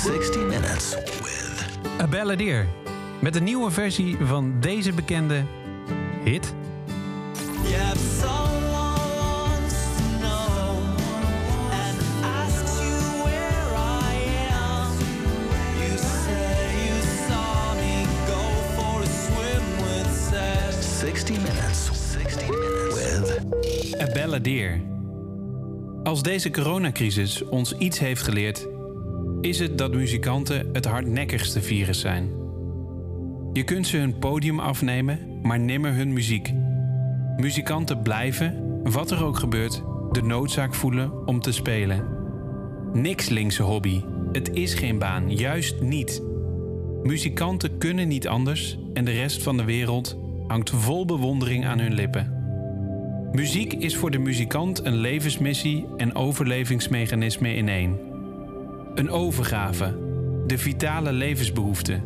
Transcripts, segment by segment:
60 Minutes with A Balladeer. Met een nieuwe versie van deze bekende hit. Yeah, if someone wants to know and asks you where I am, you say you saw me go for a swim with Seth. 60 Minutes. 60 Minutes with A Balladeer. Als deze coronacrisis ons iets heeft geleerd, is het dat muzikanten het hardnekkigste virus zijn. Je kunt ze hun podium afnemen, maar nimmer hun muziek. Muzikanten blijven, wat er ook gebeurt, de noodzaak voelen om te spelen. Niks linkse hobby. Het is geen baan, juist niet. Muzikanten kunnen niet anders en de rest van de wereld hangt vol bewondering aan hun lippen. Muziek is voor de muzikant een levensmissie en overlevingsmechanisme in één. Een overgave, de vitale levensbehoefte.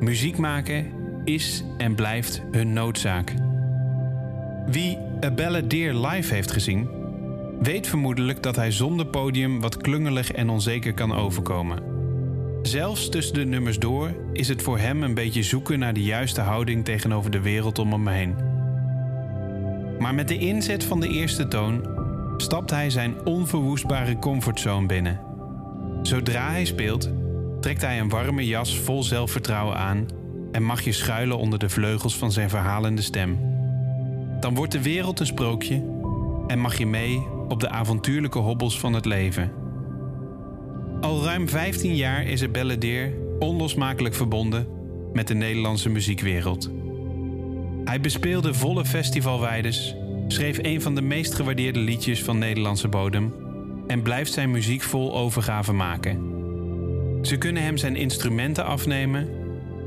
Muziek maken is en blijft hun noodzaak. Wie A Balladeer live heeft gezien, weet vermoedelijk dat hij zonder podium wat klungelig en onzeker kan overkomen. Zelfs tussen de nummers door is het voor hem een beetje zoeken naar de juiste houding tegenover de wereld om hem heen. Maar met de inzet van de eerste toon stapt hij zijn onverwoestbare comfortzone binnen. Zodra hij speelt, trekt hij een warme jas vol zelfvertrouwen aan en mag je schuilen onder de vleugels van zijn verhalende stem. Dan wordt de wereld een sprookje en mag je mee op de avontuurlijke hobbels van het leven. Al ruim 15 jaar is er Balladeer onlosmakelijk verbonden met de Nederlandse muziekwereld. Hij bespeelde volle festivalweides, schreef een van de meest gewaardeerde liedjes van Nederlandse bodem en blijft zijn muziek vol overgave maken. Ze kunnen hem zijn instrumenten afnemen,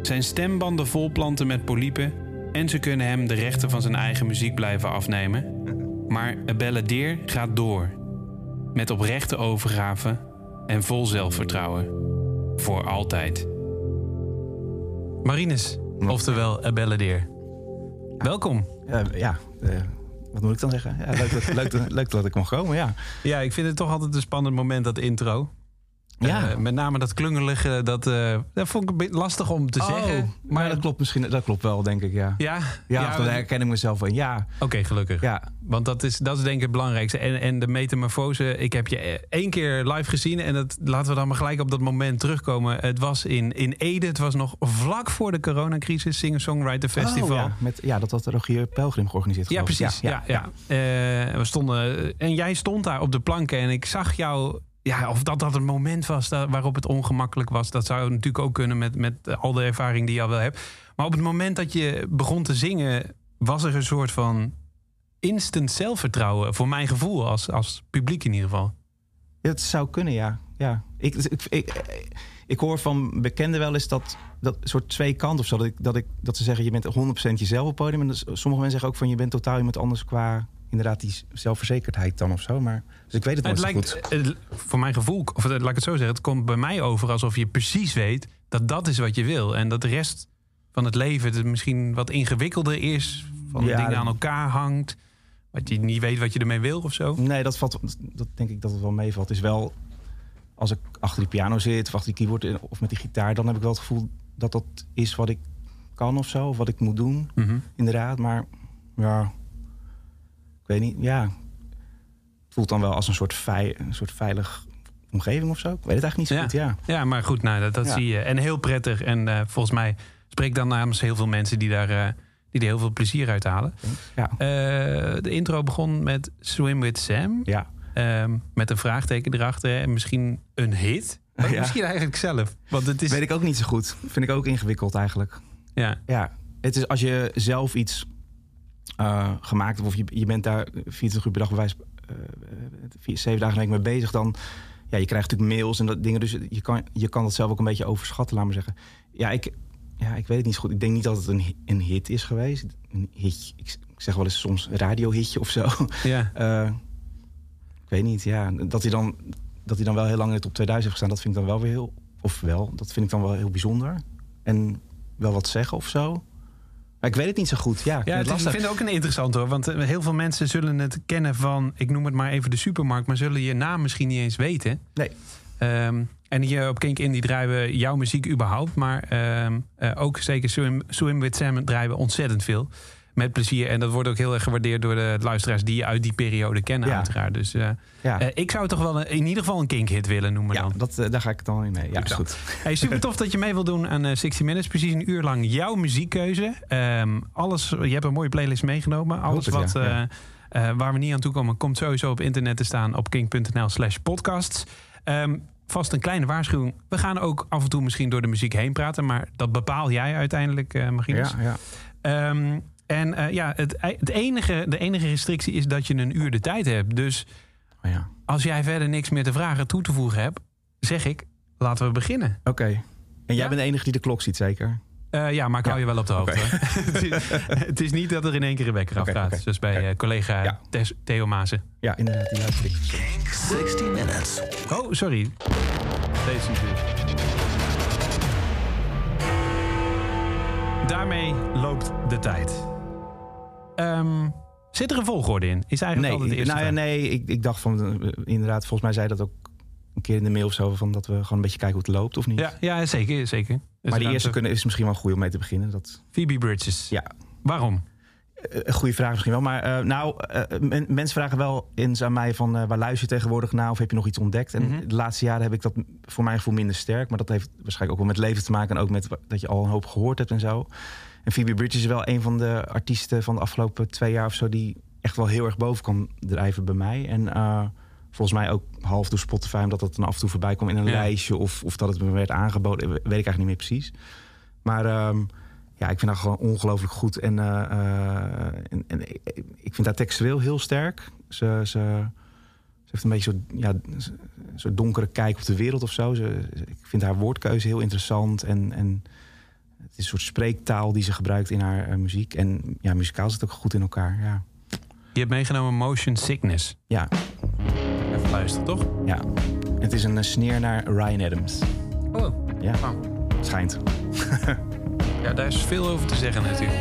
zijn stembanden volplanten met polypen en ze kunnen hem de rechten van zijn eigen muziek blijven afnemen. Maar A Balladeer gaat door, met oprechte overgave en vol zelfvertrouwen. Voor altijd. Marines, oftewel A Balladeer. Welkom. Ja, ja eh, wat moet ik dan zeggen? Ja, leuk, dat, leuk, leuk dat ik mag komen, ja. Ja, ik vind het toch altijd een spannend moment, dat intro. Ja. Eh, met name dat klungelige, dat, eh, dat vond ik een beetje lastig om te zeggen. Oh, maar dat klopt misschien, dat klopt wel, denk ik, ja. Ja, Ja, ja, want- herken ik mezelf van, ja, Oké, gelukkig. ja. Want dat is, dat is denk ik het belangrijkste. En, en de metamorfose, ik heb je één keer live gezien. En dat, laten we dan maar gelijk op dat moment terugkomen. Het was in, in Ede, het was nog vlak voor de coronacrisis. Singer-Songwriter Festival. Oh, ja, met, ja, dat had Rogier Pelgrim georganiseerd. Ja, precies. Ja, ja, Eh, we stonden, en jij stond daar op de planken en ik zag jou. Ja, of dat dat het moment was da- waarop het ongemakkelijk was, dat zou natuurlijk ook kunnen met, met al de ervaring die je al wel hebt. Maar op het moment dat je begon te zingen, was er een soort van instant zelfvertrouwen, voor mijn gevoel, als, als publiek in ieder geval. Het zou kunnen, ja. ja. Ik, ik, ik, ik hoor van bekenden wel eens dat, dat soort twee kanten of zo. Dat, ik, dat, ik, dat ze zeggen, je bent 100% jezelf op het podium. En dus sommige mensen zeggen ook van, je bent totaal iemand anders qua inderdaad die zelfverzekerdheid dan of zo. Maar, dus ik weet het, Het nooit lijkt, goed. het- voor mijn gevoel, of laat ik het zo zeggen, het komt bij mij over alsof je precies weet dat dat is wat je wil. En dat de rest van het leven het misschien wat ingewikkelder is, van Ja, dingen aan elkaar hangt, wat je niet weet wat je ermee wil of zo. Nee, dat, valt, dat denk ik dat het wel meevalt. Het is wel, als ik achter die piano zit of achter die keyboard of met die gitaar... dan heb ik wel het gevoel dat dat is wat ik kan of zo. Of wat ik moet doen, Mhm. inderdaad. Maar ja, weet niet, ja. Het voelt dan wel als een soort, vei, een soort veilig omgeving of zo. Ik weet het eigenlijk niet zo Ja. goed, ja. Ja, maar goed, nou, dat, dat Ja. zie je. En heel prettig. En eh, volgens mij spreek dan namens heel veel mensen die daar, eh, die er heel veel plezier uit halen. Ja, Eh, de intro begon met Swim with Sam. ja. Ehm, met een vraagteken erachter. En misschien een hit. Maar Ja. Misschien eigenlijk zelf. Want het is. weet ik ook niet zo goed. Vind ik ook ingewikkeld eigenlijk. Ja. Ja, het is als je zelf iets eh, gemaakt hebt... of je, je bent daar 24 uur per dag bij wijze, eh, eh, zeven dagen in de week mee bezig... dan ja, je krijgt natuurlijk mails en dat dingen. Dus je kan, je kan dat zelf ook een beetje overschatten, laat maar zeggen. Ja, ik, ja, ik weet het niet zo goed. Ik denk niet dat het een, een hit is geweest. Een hitje. Ik, zeg wel eens soms een radiohitje of zo. ja. Ik weet niet, ja. Dat hij, dan, dat hij dan wel heel lang in de top 2000 heeft gestaan... dat vind ik dan wel weer heel... Of wel, dat vind ik dan wel heel bijzonder. En wel wat zeggen of zo. Maar ik weet het niet zo goed. Ja, ik Ja, vind het ik lastig. vind het ook een interessant hoor. Want eh, heel veel mensen zullen het kennen van, ik noem het maar even de supermarkt, maar zullen je naam misschien niet eens weten. Nee. Ehm, En hier op Kink Indie draaien we jouw muziek überhaupt. Maar ehm, eh, ook zeker Swim, Swim With Sam draaien we ontzettend veel. Met plezier. En dat wordt ook heel erg gewaardeerd door de luisteraars die je uit die periode kennen Ja. uiteraard. Dus eh, Ja, eh, ik zou toch wel een- in ieder geval een Kink-hit willen noemen ja dan. dat, eh, daar ga ik het dan in mee. Ja, is goed. Hey, super tof dat je mee wil doen aan eh 60 Minutes. Precies een uur lang jouw muziekkeuze. Ehm, alles, je hebt een mooie playlist meegenomen. Alles het, wat, waar we niet aan toe komen, komt sowieso op internet te staan op king.nl slash podcasts. Ehm, vast een kleine waarschuwing. We gaan ook af en toe misschien door de muziek heen praten. Maar dat bepaal jij uiteindelijk, Marinus. Ja, ja. Ehm, en eh, ja, het, het enige, de enige restrictie is dat je een uur de tijd hebt. Dus Oh, ja. als jij verder niks meer te vragen toe te voegen hebt, zeg ik, laten we beginnen. Oké. En jij Ja? bent de enige die de klok ziet, zeker? Eh, ja, maar ik Ja. hou je wel op de hoogte. Het, is, het is niet dat er in één keer een wekker afgaat. oké. Zoals bij eh, collega Ja. Tes- Theo. Ja, inderdaad. Die luister ik. 60 Minutes. Oh, sorry. Deze natuurlijk. Daarmee loopt de tijd. Ehm, zit er een volgorde in? Is eigenlijk Nee, altijd de eerste nou ja, nee ik, ik dacht van... eh, inderdaad, volgens mij zei dat ook een keer in de mail of zo... Van dat we gewoon een beetje kijken hoe het loopt of niet. Ja, ja, zeker. zeker. Maar die dan eerste kunnen, is misschien wel goed om mee te beginnen. Dat, Phoebe Bridges. ja, Waarom? Eh, Een goede vraag misschien wel. Maar eh, nou, men- mensen vragen wel eens aan mij van... waar luister je tegenwoordig naar? Of heb je nog iets ontdekt? En Mhm. de laatste jaren heb ik dat voor mijn gevoel minder sterk. Maar dat heeft waarschijnlijk ook wel met leven te maken. En ook met dat je al een hoop gehoord hebt en zo. En Phoebe Bridges is wel een van de artiesten van de afgelopen twee jaar of zo... die echt wel heel erg boven kan drijven bij mij. En eh, volgens mij ook half door Spotify... omdat dat dan af en toe voorbij kwam in een Ja. lijstje... Of, of dat het me werd aangeboden. Weet ik eigenlijk niet meer precies. Maar... ehm, ja, ik vind haar gewoon ongelooflijk goed. En, eh, eh, en, en ik- vind haar textueel heel sterk. Ze, ze, ze heeft een beetje zo'n ja, zo donkere kijk op de wereld of zo. Ze- ik vind haar woordkeuze heel interessant. En, en het is een soort spreektaal die ze gebruikt in haar eh, muziek. En ja, muzikaal zit ook goed in elkaar. Ja, Je hebt meegenomen Motion Sickness. ja, Even luisteren, toch? ja. Het is een eh, sneer naar Ryan Adams. Oh. Ja, Oh. schijnt. Ja, daar is veel over te zeggen natuurlijk.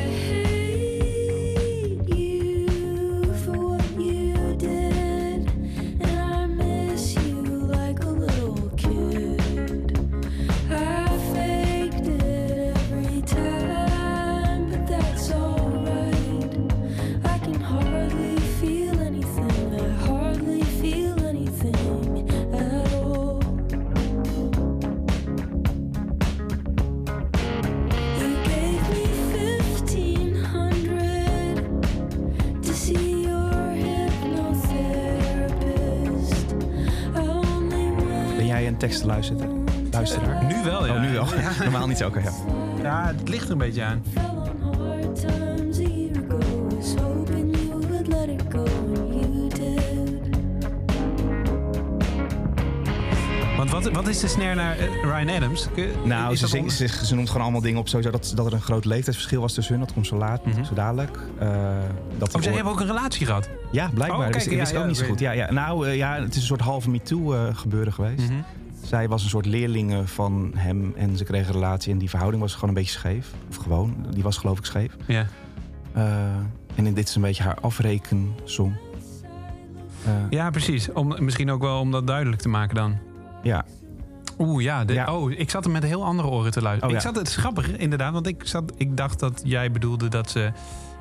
Tekstenluisteraar? Luisteraar? Nu wel, ja. Oh, nu wel. Normaal niet zo. Oké, ja. Ja, het ligt er een beetje aan. Want wat, wat is de snare naar eh, Ryan Adams? Nou, ze, ze, ze noemt gewoon allemaal dingen op. Sowieso dat, dat er een groot leeftijdsverschil was tussen hun. Dat komt zo laat, Mhm. zo dadelijk. Eh, dat Oh, zij hebben ook een relatie gehad. Ja, blijkbaar. Oh, ik wist ja, ook ja, niet zo goed. Ja, ja. Nou, eh, ja, het is een soort halve MeToo eh gebeuren geweest. Mhm. Zij was een soort leerlinge van hem en ze kregen een relatie. En die verhouding was gewoon een beetje scheef. Of gewoon, die was geloof ik scheef. Ja. Eh, en dit is een beetje haar afrekensom. Eh, ja, precies. Om, misschien ook wel om dat duidelijk te maken dan. ja. Oeh, ja, de- Ja. Oh, ik zat er met heel andere oren te luisteren. Oh, ik ja. zat, het is grappig, inderdaad. Want ik, zat, ik dacht dat jij bedoelde dat ze...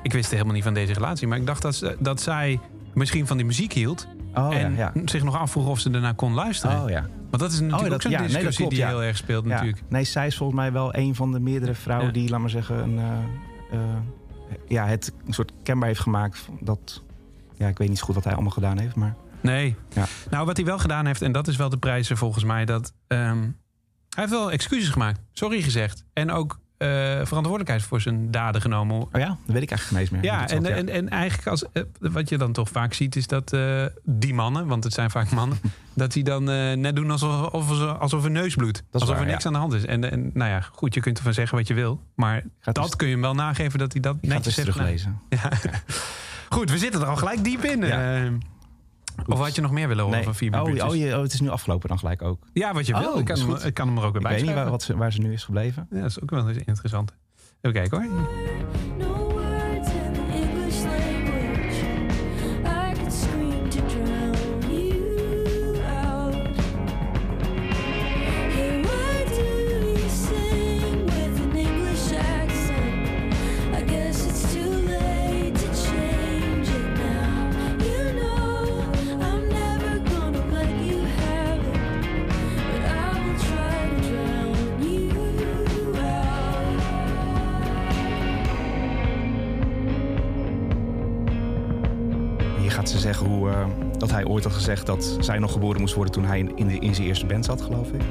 Ik wist helemaal niet van deze relatie. Maar ik dacht dat, ze, dat zij misschien van die muziek hield. Oh en ja, ja. zich nog afvroeg of ze ernaar kon luisteren. Oh ja. Want dat is natuurlijk dat- ook zo'n ja, nee, discussie klopt, die ja. heel erg speelt Ja. natuurlijk. Nee, zij is volgens mij wel een van de meerdere vrouwen die, laat maar zeggen, een, eh, eh, ja, het een soort kenbaar heeft gemaakt. Dat, ja, ik weet niet zo goed wat hij allemaal gedaan heeft, maar Nee. Ja. Nou, wat hij wel gedaan heeft, en dat is wel de prijzen volgens mij, dat ehm, hij heeft wel excuses gemaakt, sorry gezegd, en ook eh, verantwoordelijkheid voor zijn daden genomen. oh ja, dat weet ik eigenlijk geen eens meer. Ja, en, en, en eigenlijk als, eh, wat je dan toch vaak ziet, is dat eh, die mannen, want het zijn vaak mannen, dat die dan net doen alsof, alsof, alsof er neus bloedt. is Alsof waar, er niks ja. aan de hand is. En, en nou ja, goed, je kunt ervan zeggen wat je wil, maar dat kun je hem wel nageven dat hij dat netjes heeft teruglezen. Ja. Goed, we zitten er al gelijk diep in. Of had je nog meer willen horen Nee. van Phoebe oh, oh, je, oh, het is nu afgelopen dan gelijk ook. Ja, wat je Oh, wil. Ik kan, hem, goed. ik kan hem er ook weer Ik bij weet niet waar, wat ze, waar ze nu is gebleven. Ja, dat is ook wel eens interessant. Even kijken hoor. Dat zij nog geboren moest worden toen hij in, in zijn eerste band zat, geloof ik.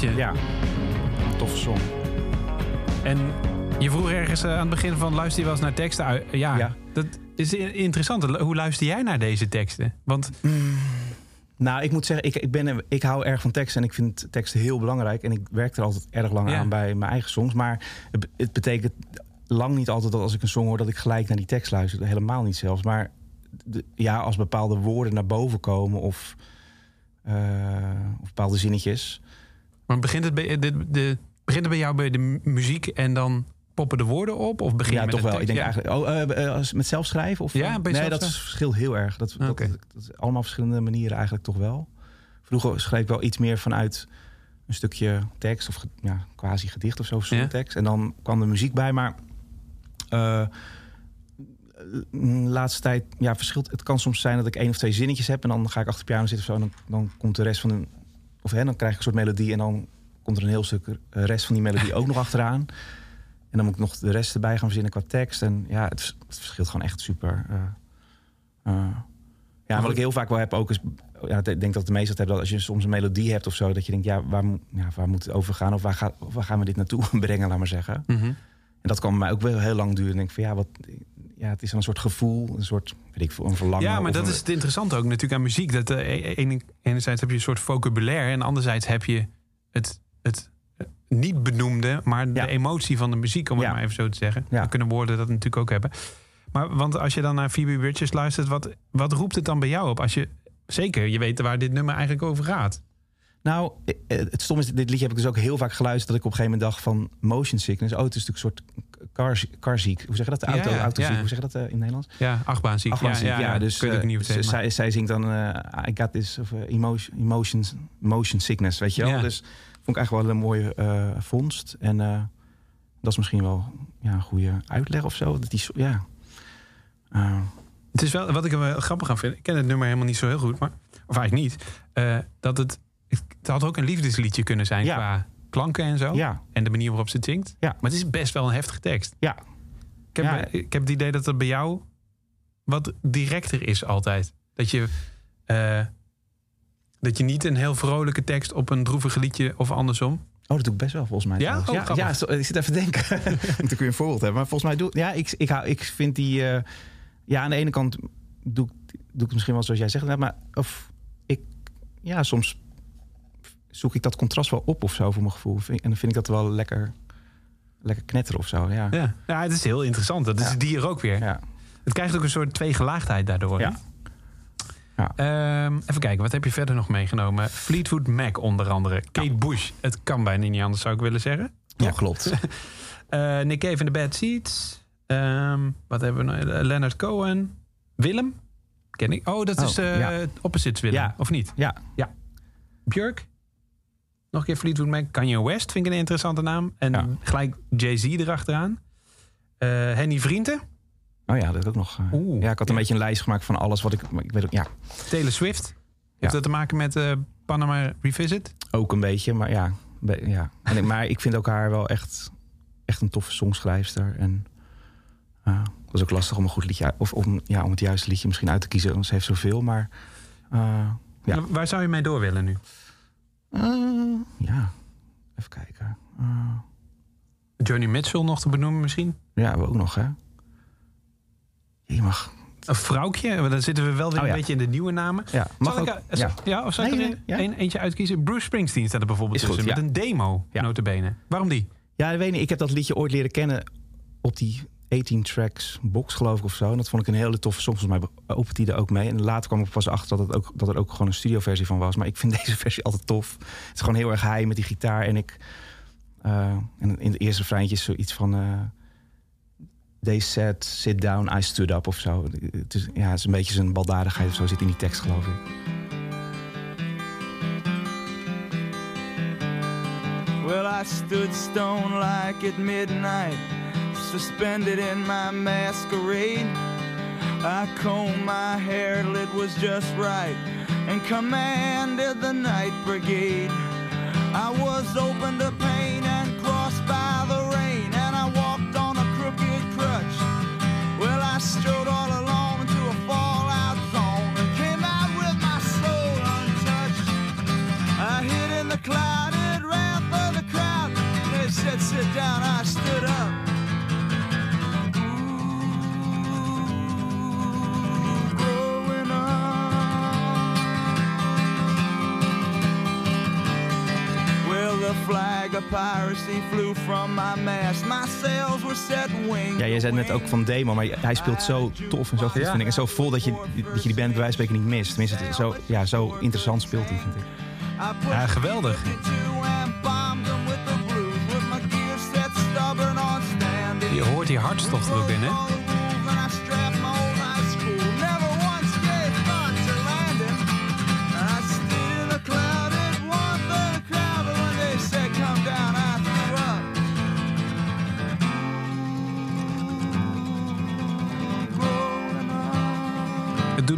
Liedje. ja, een toffe song. En je vroeg ergens eh, aan het begin van luister je wel eens naar teksten uit? Ja, Ja. dat is interessant. Hoe luister jij naar deze teksten? Want Nou, ik moet zeggen, ik, ik, ben, ik hou erg van teksten en ik vind teksten heel belangrijk. En ik werk er altijd erg lang Ja. aan bij mijn eigen songs. Maar het, het betekent lang niet altijd dat als ik een song hoor... dat ik gelijk naar die tekst luister. Helemaal niet zelfs. Maar de- ja, als bepaalde woorden naar boven komen of, eh, of bepaalde zinnetjes... maar begint het bij, de, de, begint het bij jou bij de mu- muziek en dan poppen de woorden op? Of begin ja, met toch wel. Ik denk Ja. eigenlijk... Oh, eh, eh, met zelfschrijven? Of, Ja, Nee, dat verschilt heel erg. Dat, dat, is allemaal verschillende manieren eigenlijk toch wel. Vroeger schreef ik wel iets meer vanuit een stukje tekst... of ja, quasi gedicht of zo, of Ja. tekst. En dan kwam de muziek bij, maar... eh, de laatste tijd, ja, verschilt. Het kan soms zijn dat ik één of twee zinnetjes heb... en dan ga ik achter piano zitten of zo... en dan, dan komt de rest van de... of hè, dan krijg ik een soort melodie... en dan komt er een heel stuk rest van die melodie ook nog achteraan... En dan moet ik nog de rest erbij gaan verzinnen qua tekst. En ja, het, het verschilt gewoon echt super. eh. Eh, ja, wat ik heel vaak wel heb ook is... Ja, ik denk dat de meesten het hebben dat als je soms een melodie hebt of zo... dat je denkt, ja, waar, moet- ja, waar moet het over gaan? Of waar, gaat, waar gaan we dit naartoe brengen, laat maar zeggen. Mhm. En dat kan bij mij ook wel heel lang duren. En denk ik van, ja, wat, ja, het is een soort gevoel, een soort, weet ik een verlangen. Ja, maar dat een- is het interessante ook natuurlijk aan muziek. Dat eh, e- ene- enerzijds heb je een soort vocabulaire... en anderzijds heb je het, het eh, niet benoemde... maar de emotie van de muziek, om het Ja. maar even zo te zeggen. Ja. Dan kunnen woorden dat natuurlijk ook hebben. Maar want als je dan naar Phoebe Bridges luistert... Wat, wat roept het dan bij jou op? Als je, zeker, je weet waar dit nummer eigenlijk over gaat. Nou, eh, het stom is, dit liedje heb ik dus ook heel vaak geluisterd... dat ik op een gegeven moment dacht van motion sickness. Oh, het is natuurlijk een soort car, carziek. Hoe zeg je dat? Auto, ja, autoziek. ja. Hoe zeg je dat eh, in het Nederlands? Ja, achtbaanziek. Achtbaanziek, ja, ja, dus ook eh, niet maar- zij, zij zingt dan eh, I got this of, emotion, emotions, motion sickness, weet je wel. Ja. Dus vond ik eigenlijk wel een mooie vondst. En dat is misschien wel ja, een goede uitleg of zo. Dat die, ja. Het is wel, wat ik er wel grappig aan vind, ik ken het nummer helemaal niet zo heel goed, maar, of eigenlijk niet, dat het, het had ook een liefdesliedje kunnen zijn Ja. qua klanken en zo. ja, En de manier waarop ze het zingt. Ja. Maar het is best wel een heftige tekst. ja. Ik heb, Ja. ik heb het idee dat het bij jou wat directer is altijd. Dat je, eh, dat je niet een heel vrolijke tekst op een droevig liedje of andersom. Oh, dat doe ik best wel volgens mij. Ja? Oh, ja, ik zit even te denken. Moet ik weer een voorbeeld hebben. Maar volgens mij doe ja, ik, ik, hou, ik vind die. eh, ja, aan de ene kant doe, ik- doe ik het misschien wel zoals jij zegt. Maar of ik, ja, soms zoek ik dat contrast wel op of zo voor mijn gevoel. En dan vind ik dat wel lekker, lekker knetteren of zo. Ja. Ja, ja het is heel interessant. Dat is Ja. die hier ook weer. Ja. Het krijgt ook een soort tweegelaagdheid daardoor. Ja. Ja. Ehm, even kijken, wat heb je verder nog meegenomen? Fleetwood Mac onder andere. Kate Bush. Het kan bijna niet anders, zou ik willen zeggen. ja, klopt. Eh, Nick Cave in the Bad Seats. Ehm, wat hebben we nog? Eh, Leonard Cohen. Willem. Ken ik. Oh, dat Oh, is ja. Opposites Willem, Ja. of niet? Ja, Björk. Nog een keer Fleetwood Mac. Kanye West vind ik een interessante naam. En Ja. gelijk Jay-Z erachteraan. Eh Henny Vrienden. oh ja, dat is ook nog. eh, Oeh, ja, ik had een ja. beetje een lijst gemaakt van alles wat ik. Ik weet ook, ja, Taylor Swift. Heeft dat te maken met eh, Panama Revisit? ook een beetje, maar ja. be- ja. En ik, maar ik vind ook haar wel echt, echt een toffe songschrijfster. En dat is ook lastig om een goed liedje of om, ja, om het juiste liedje misschien uit te kiezen. Want ze heeft zoveel, maar Ja. Waar zou je mee door willen nu? Eh, ja, even kijken. Eh, Johnny Mitchell nog te benoemen misschien? ja, we ook nog hè. Je mag. Een vrouwtje, dan zitten we wel weer Oh, een ja. beetje in de nieuwe namen. Ja, mag Zal ik, ook. er- Ja. ja, of zal ik er nee, ja. een, eentje uitkiezen? Bruce Springsteen staat er bijvoorbeeld Is goed, tussen. ja. Met een demo, Ja. notabene. Waarom die? Ja, ik weet niet. Ik heb dat liedje ooit leren kennen op die 18 tracks box, geloof ik, of zo. En dat vond ik een hele toffe song. Volgens mij opent die er ook mee. En later kwam ik pas achter dat, het ook, dat er ook gewoon een studioversie van was. Maar ik vind deze versie altijd tof. Het is gewoon heel erg high met die gitaar. En ik... eh, en in de eerste refreintje zoiets van... eh, They said, sit down, I stood up of zo. Het is, ja, het is een beetje zijn baldadigheid of zo zit in die tekst, geloof ik. Well, I stood stone like at midnight, suspended in my masquerade. I combed my hair till it was just right and commanded the night brigade. I was open to pain and crossed by the rain, and I walked on a crooked crutch. Well, I strode all alone into a fallout zone and came out with my soul untouched. I hid in the clouded wrath of the crowd. They said, sit down, I stood up. The flag of piracy flew from my mast. My sails were set wing. Ja, jij zei net ook van demo, maar hij speelt zo tof en zo goed, Ja. vind ik. En zo vol dat je, dat je die band bij wijze van spreken niet mist. Tenminste, het is zo, ja, zo interessant speelt hij, vind ik. Ja, geweldig. Je hoort die hartstocht er ook in, hè?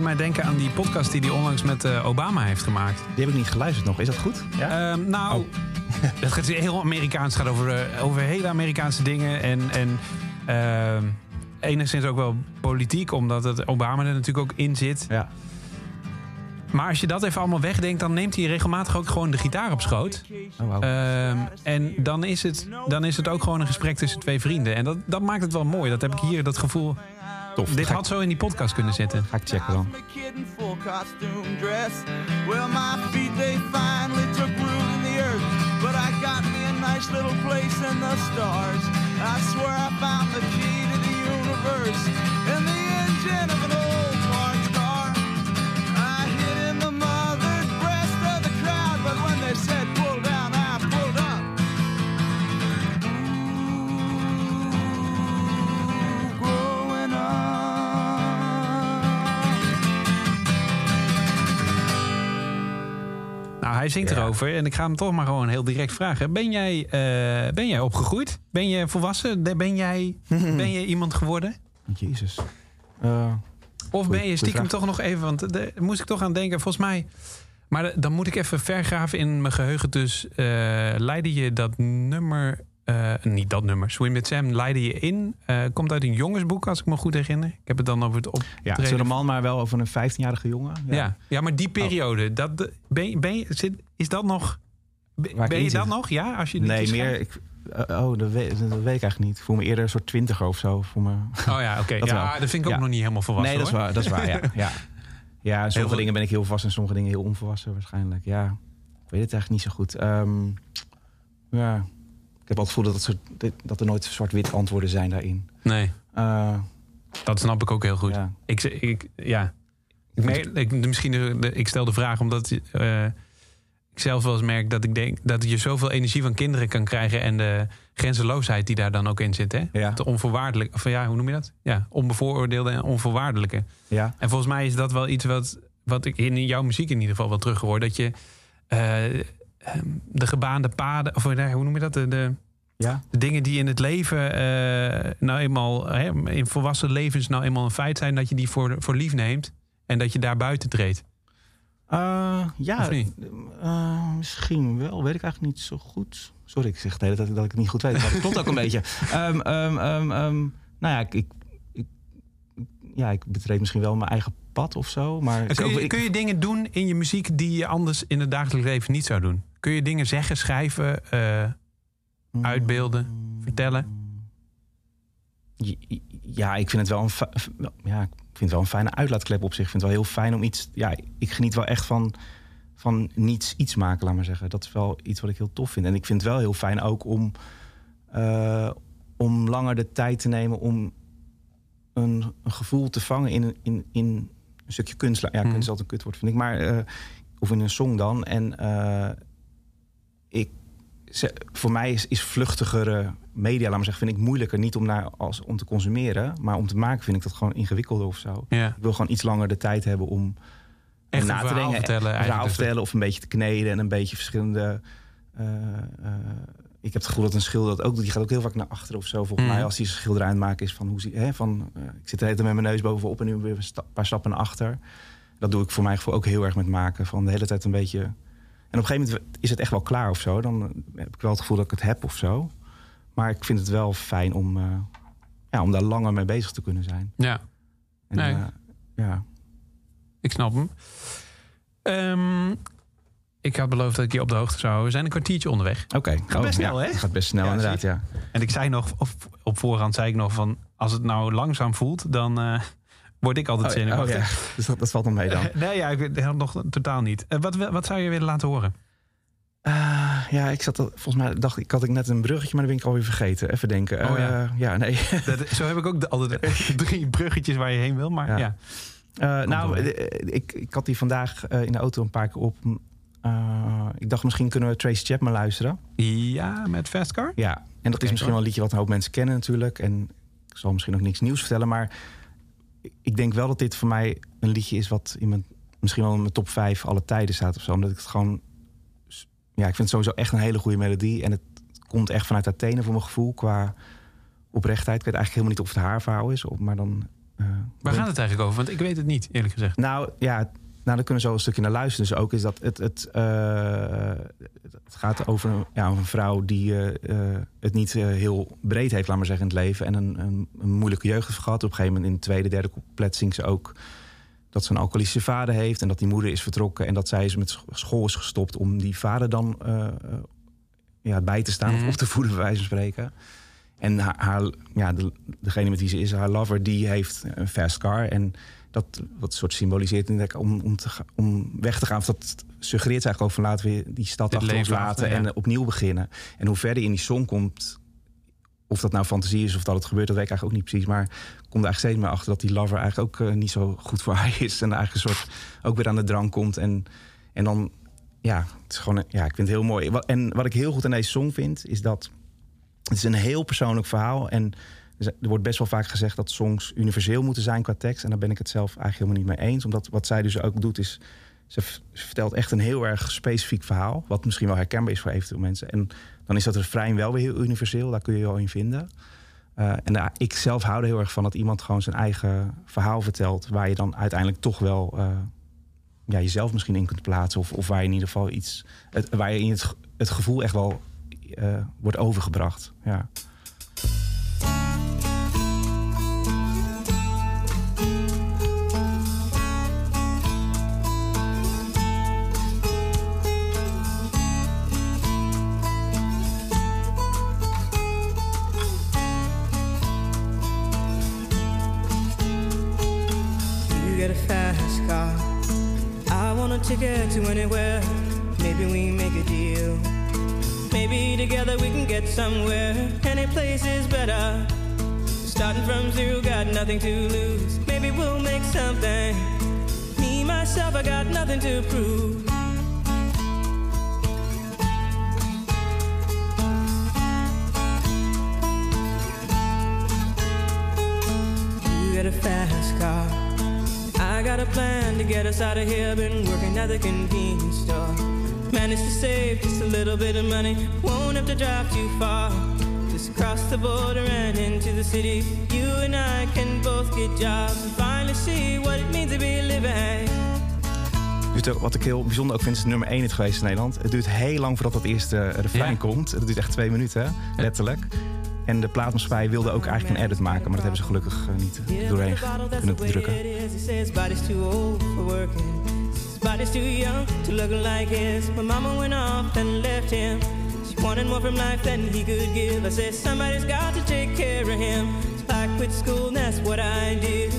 Mij denken aan die podcast die hij onlangs met eh, Obama heeft gemaakt. Die heb ik niet geluisterd nog. Is dat goed? Ja? Ehm, nou, het gaat heel Amerikaans. Het gaat over, eh, over hele Amerikaanse dingen. En, en ehm, enigszins ook wel politiek, omdat het Obama er natuurlijk ook in zit. ja. Maar als je dat even allemaal wegdenkt, dan neemt hij regelmatig ook gewoon de gitaar op schoot. Oh, wauw. Ehm, en dan is, het, dan is het ook gewoon een gesprek tussen twee vrienden. En dat, dat maakt het wel mooi. Dat heb ik hier, dat gevoel. Tof. Dit Ga had zo in die podcast kunnen zitten. Ga ik checken dan. The kid in full costume dress. Well, my feet they finally took root in the earth, but I got me a nice little place in the stars. I swear I found the key to the universe in the engine of an old hij zingt erover. En ik ga hem toch maar gewoon heel direct vragen. Ben jij, eh, ben jij opgegroeid? Ben je volwassen? Ben jij, ben je iemand geworden? Jezus. Eh, Of Goeie- ben je stiekem toch nog even... Want daar moest ik toch aan denken. Volgens mij... Maar dan moet ik even vergraven in mijn geheugen. Dus eh, leidde je dat nummer... eh, niet dat nummer. Swim with Sam leidde je in. eh, komt uit een jongensboek, als ik me goed herinner. Ik heb het dan over het op. ja, het is een roman, maar wel over een 15-jarige jongen. Ja. Ja, maar die periode. Dat, ben, ben zit, is dat nog... Ben, Waar je dat nog? Ja, als je Nee, meer. Ik, eh, oh, dat weet, dat weet ik eigenlijk niet. Ik voel me eerder een soort twintiger of zo. Voor me. Oh ja, oké. Dat Ja, dat vind ik ook Ja. nog niet helemaal volwassen. nee, dat is waar. Dat is waar, ja. ja. Ja, sommige veel- dingen ben ik heel volwassen en sommige dingen heel onvolwassen waarschijnlijk. Ja, ik weet het eigenlijk niet zo goed. Ehm, ja, heb altijd het gevoel dat, het soort, dat er nooit zwart-wit antwoorden zijn daarin. Nee, Eh, dat snap ik ook heel goed. Ja. Ik, ik, ja. Ik, merk, ik, misschien de, de- ik stel de vraag omdat eh, ik zelf wel eens merk dat ik denk dat je zoveel energie van kinderen kan krijgen en de grenzeloosheid die daar dan ook in zit. Hè? Ja. De onvoorwaardelijk, of ja, hoe noem je dat? Ja, onbevooroordeelde en onvoorwaardelijke. ja. En volgens mij is dat wel iets wat, wat ik in jouw muziek in ieder geval wel terughoor. Dat je eh, ehm, de gebaande paden, of nee, hoe noem je dat? De, de, ja. de dingen die in het leven eh, nou eenmaal, hè, in volwassen levens nou eenmaal een feit zijn, dat je die voor, voor lief neemt en dat je daar buiten treedt. Eh, ja, eh, misschien wel. Weet ik eigenlijk niet zo goed. Sorry, ik zeg de hele tijd dat ik het niet goed weet. Maar dat klopt ook een beetje. Ehm, ehm, nou ja, ik, ik, ik, ja, ik betreed misschien wel mijn eigen pad of zo. Maar Kun ook- je, ik- kun je dingen doen in je muziek die je anders in het dagelijks leven niet zou doen? Kun je dingen zeggen, schrijven, eh, uitbeelden, vertellen? Ja, ik vind het wel een. Ja, ik vind het wel een fijne uitlaatklep op zich. Ik vind het wel heel fijn om iets... Ja, ik geniet wel echt van, van niets iets maken, laat maar zeggen. Dat is wel iets wat ik heel tof vind. En ik vind het wel heel fijn ook om, eh, om langer de tijd te nemen... om een, een gevoel te vangen in, een- in, in een stukje kunst. Ja, kunst is altijd een kutwoord, vind ik. Maar, eh, of in een song dan. En ik, ze- voor mij is, is vluchtigere media, laat maar zeggen, vind ik moeilijker. Niet om, naar, als, om te consumeren, maar om te maken vind ik dat gewoon ingewikkelder of zo. Ja. Ik wil gewoon iets langer de tijd hebben om Echt na te denken. vertellen Een verhaal dus. vertellen of een beetje te kneden en een beetje verschillende. eh, eh, ik heb het gevoel dat een schilder dat ook doet. Die gaat ook heel vaak naar achteren of zo. Volgens Mhm. mij als hij zijn schilderij aan het maken is van hoe zie, hè, van eh, ik zit de hele tijd met mijn neus bovenop en nu weer een sta- paar stappen naar achter. Dat doe ik voor mijn gevoel ook heel erg met maken. Van de hele tijd een beetje. En op een gegeven moment is het echt wel klaar of zo. Dan heb ik wel het gevoel dat ik het heb of zo. Maar ik vind het wel fijn om, eh, ja, om daar langer mee bezig te kunnen zijn. Ja, En, Nee. eh, ja. ik snap hem. Ehm, ik had beloofd dat ik je op de hoogte zou houden. We zijn een kwartiertje onderweg. Oké. Gaat best Oh, snel, ja, hè? het Gaat best snel, Ja, inderdaad, ja. En ik zei nog, of op voorhand zei ik nog van... als het nou langzaam voelt, dan eh, word ik altijd Oh, ja, oh, zenuwachtig. ja. Dus dat, dat valt dan mee dan. nee, ja, ik nog totaal niet. Eh, wat, wat zou je willen laten horen? Eh, ja, ik zat al, volgens mij dacht ik, had ik net een bruggetje, maar dat ben ik alweer vergeten. Even denken. Oh, ja. Eh, ja, nee. Dat, zo heb ik ook de, altijd drie bruggetjes waar je heen wil. Maar ja, Ja. Nou, ik, ik had die vandaag in de auto een paar keer op. Ik dacht, misschien kunnen we Tracy Chapman luisteren. ja met Fastcar? Ja, en dat is misschien wel een liedje wat een hoop mensen kennen natuurlijk. En ik zal misschien ook niks nieuws vertellen, maar ik denk wel dat dit voor mij een liedje is wat in mijn, misschien wel in mijn top 5 alle tijden staat of zo. Omdat ik het gewoon, ja, ik vind het sowieso echt een hele goede melodie. En het komt echt vanuit Athene voor mijn gevoel qua oprechtheid. Ik weet eigenlijk helemaal niet of het haar verhaal is, maar dan... eh, Waar gaat het eigenlijk over? Want ik weet het niet, eerlijk gezegd. nou ja, nou, daar kunnen zo een stukje naar luisteren. Dus ook is dat het, het, eh, het gaat over een, ja, een vrouw die eh, eh, het niet heel breed heeft, laat maar zeggen, in het leven. En een, een, een moeilijke jeugd heeft gehad. Op een gegeven moment in het tweede, derde couplet zingt ze ook dat ze een alcoholische vader heeft. En dat die moeder is vertrokken. En dat zij is met sch- school is gestopt om die vader dan ja, bij te staan Mhm. of op te voeden, bij wijze van spreken. En haar, haar, ja, de, degene met wie ze is, haar lover, die heeft een fast car. En dat wat soort symboliseert om, om, te, om weg te gaan. Of dat suggereert eigenlijk ook van laten we die stad Dit achter ons laten achter, en opnieuw beginnen. En hoe verder in die song komt, of dat nou fantasie is of dat het gebeurt, dat weet ik eigenlijk ook niet precies. Maar ik kom er eigenlijk steeds meer achter dat die lover eigenlijk ook eh, niet zo goed voor haar is. En eigenlijk een soort ook weer aan de drang komt. En, en dan, ja, het is gewoon, ja, ik vind het heel mooi. En wat ik heel goed aan deze song vind, is dat het is een heel persoonlijk verhaal. En er wordt best wel vaak gezegd dat songs universeel moeten zijn qua tekst. En daar ben ik het zelf eigenlijk helemaal niet mee eens. Omdat wat zij dus ook doet is... Ze, vertelt echt een heel erg specifiek verhaal. Wat misschien wel herkenbaar is voor eventueel mensen. En dan is dat refrein wel weer heel universeel. Daar kun je je wel in vinden. Eh, en ik zelf hou er heel erg van dat iemand gewoon zijn eigen verhaal vertelt. Waar je dan uiteindelijk toch wel eh, ja, jezelf misschien in kunt plaatsen. Of, of waar je in ieder geval iets... Waar je in het, het gevoel echt wel eh, wordt overgebracht. Ja. Somewhere. Any place is better. Starting from zero, got nothing to lose. Maybe we'll make something. Me, myself, I got nothing to prove. You get a fast car. I got a plan to get us out of here. Been working at the convenience store. Managed to save just a little bit of money. Won't to drive too far. Just cross the border and into the city. You and I can both get jobs and finally see what it means to be living. Dus wat ik heel bijzonder ook vind, is nummer 1 het geweest in Nederland. Het duurt heel lang voordat dat eerste eh, refrein Ja. komt. Het duurt echt twee minuten, hè, letterlijk. En de plaatmaatschappij wilde ook eigenlijk een edit maken, maar dat hebben ze gelukkig eh, niet doorheen kunnen drukken. it is. He says his body's too old for working. His body's too young to look like his. My mama went off and left him wanted more from life than he could give. I said, somebody's got to take care of him. So I quit what I did.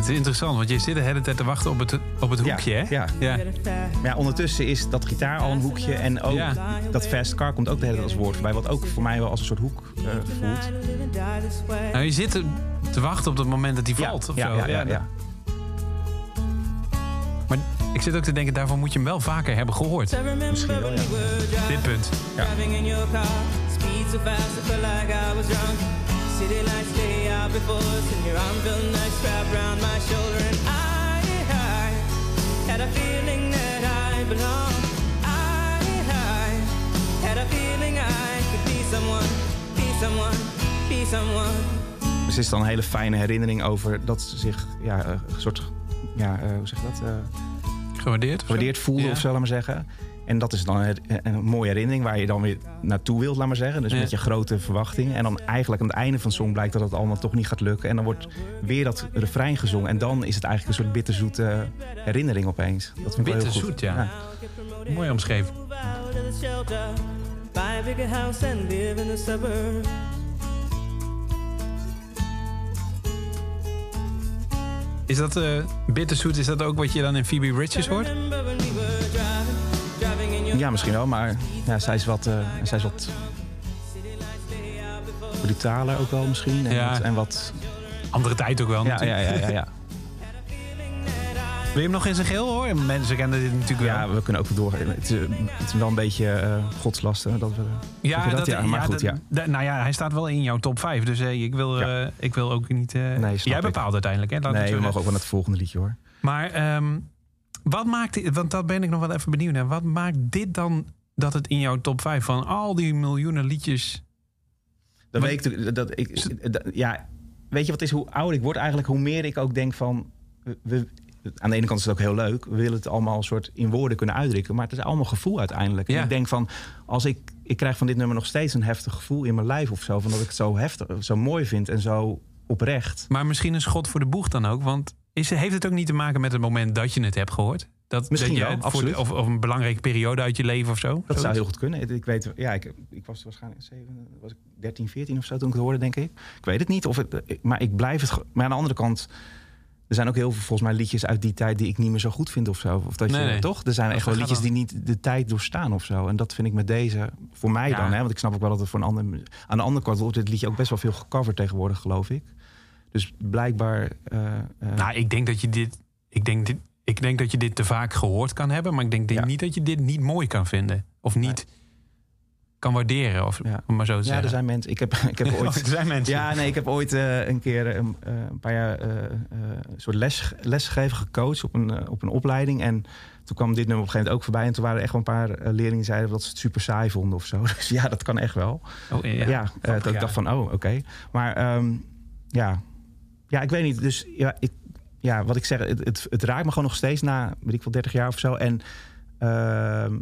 Het is interessant, want je zit de hele tijd te wachten op het, op het hoekje, hè? Ja. ja. Maar ja, ondertussen is dat gitaar al een hoekje. En ook dat fast car komt ook de hele tijd als woord voorbij. Wat ook voor mij wel als een soort hoek uh, voelt. Nou, je zit te wachten op het moment dat die valt, of zo. ja, ja. ja. Ik zit ook te denken, daarvoor moet je hem wel vaker hebben gehoord. Misschien wel, ja. Dit punt. Ja. Dus het is dan een hele fijne herinnering over dat ze zich ja, eh, een soort, ja, eh, hoe zeg je dat, eh, Gewaardeerd? gewaardeerd voelde Ja. of zo, laat maar zeggen. En dat is dan een, een mooie herinnering waar je dan weer naartoe wilt, laat maar zeggen. Dus Ja. met je grote verwachting. En dan eigenlijk aan het einde van de song blijkt dat het allemaal toch niet gaat lukken. En dan wordt weer dat refrein gezongen. En dan is het eigenlijk een soort bitterzoete herinnering opeens. Dat vind ik wel heel goed. Bitterzoet, ja. Mooi omschreven. Is dat eh bitterzoet, is dat ook wat je dan in Phoebe Bridges hoort? Ja, misschien wel. Maar ja, zij, is wat, eh, zij is wat brutaler ook wel misschien. En, Ja. wat, en wat... Andere tijd ook wel Ja, ja, ja, ja, ja. Wil je hem nog in zijn geel horen? Mensen kennen dit natuurlijk wel. Ja, we kunnen ook door. Het is, het is wel een beetje eh godslasten. Dat we, Ja, dat? Ja, maar goed, ja. nou ja, hij staat wel in jouw top 5. Dus eh, ik, wil, Ja. eh, ik wil ook niet... eh, snap jij ik. bepaalt uiteindelijk, hè? Laat nee, we mogen ook wel naar het volgende liedje hoor. Maar ehm, wat maakt... Want dat ben ik nog wel even benieuwd naar. Wat maakt dit dan dat het in jouw top 5 van al die miljoenen liedjes... Dat Maar- weet ik, dat ik, dat- ja, weet je wat is? Hoe ouder ik word eigenlijk, hoe meer ik ook denk van... We- aan de ene kant is het ook heel leuk. We willen het allemaal een soort in woorden kunnen uitdrukken. Maar het is allemaal gevoel uiteindelijk. En ik denk van, als ik... Ik krijg van dit nummer nog steeds een heftig gevoel in mijn lijf of zo. Van dat ik het zo heftig, zo mooi vind en zo oprecht. Maar misschien een schot voor de boeg dan ook. Want is, heeft het ook niet te maken met het moment dat je het hebt gehoord? Dat, Misschien dat je wel, het voor absoluut. de- of, of een belangrijke periode uit je leven of zo? Dat zou heel goed kunnen. Ik weet, ja, ik, ik was waarschijnlijk zeven, was ik 13, 14 of zo toen ik het hoorde, denk ik. Ik weet het niet. Of het, ik- maar ik blijf het. Maar aan de andere kant, er zijn ook heel veel volgens mij liedjes uit die tijd die ik niet meer zo goed vind of zo. Of dat je, Nee, nee. toch? Er zijn Dat echt wel liedjes dan. die niet de tijd doorstaan of zo. En dat vind ik met deze, voor mij Ja. dan, hè, want ik snap ook wel dat het voor een ander. Aan de andere kant wordt dit liedje ook best wel veel gecoverd tegenwoordig, geloof ik. Dus blijkbaar. eh, eh, Nou, ik denk dat je dit. Ik denk, dit, ik denk dat je dit te vaak gehoord kan hebben. Maar ik denk Ja. niet dat je dit niet mooi kan vinden. Of niet kan waarderen. Of, Ja. Om maar zo te ja, zeggen. er zijn mensen. Ik heb, ik heb ooit. er zijn mensen. Ja, nee, ik heb ooit eh, een keer eh, een, eh, een paar jaar een soort les, lesgegeven, gecoacht op een, op een opleiding. En toen kwam dit nummer op een gegeven moment ook voorbij. En toen waren er echt wel een paar leerlingen die zeiden dat ze het super saai vonden of zo. Dus ja, dat kan echt wel. Oh, ja. Ja, dat ik dacht van, oh, oké. Maar ehm, ja. ja, ik weet niet. Dus ja, ik, ja wat ik zeg, het, het, het raakt me gewoon nog steeds na, weet ik wel, 30 jaar of zo. En, ehm,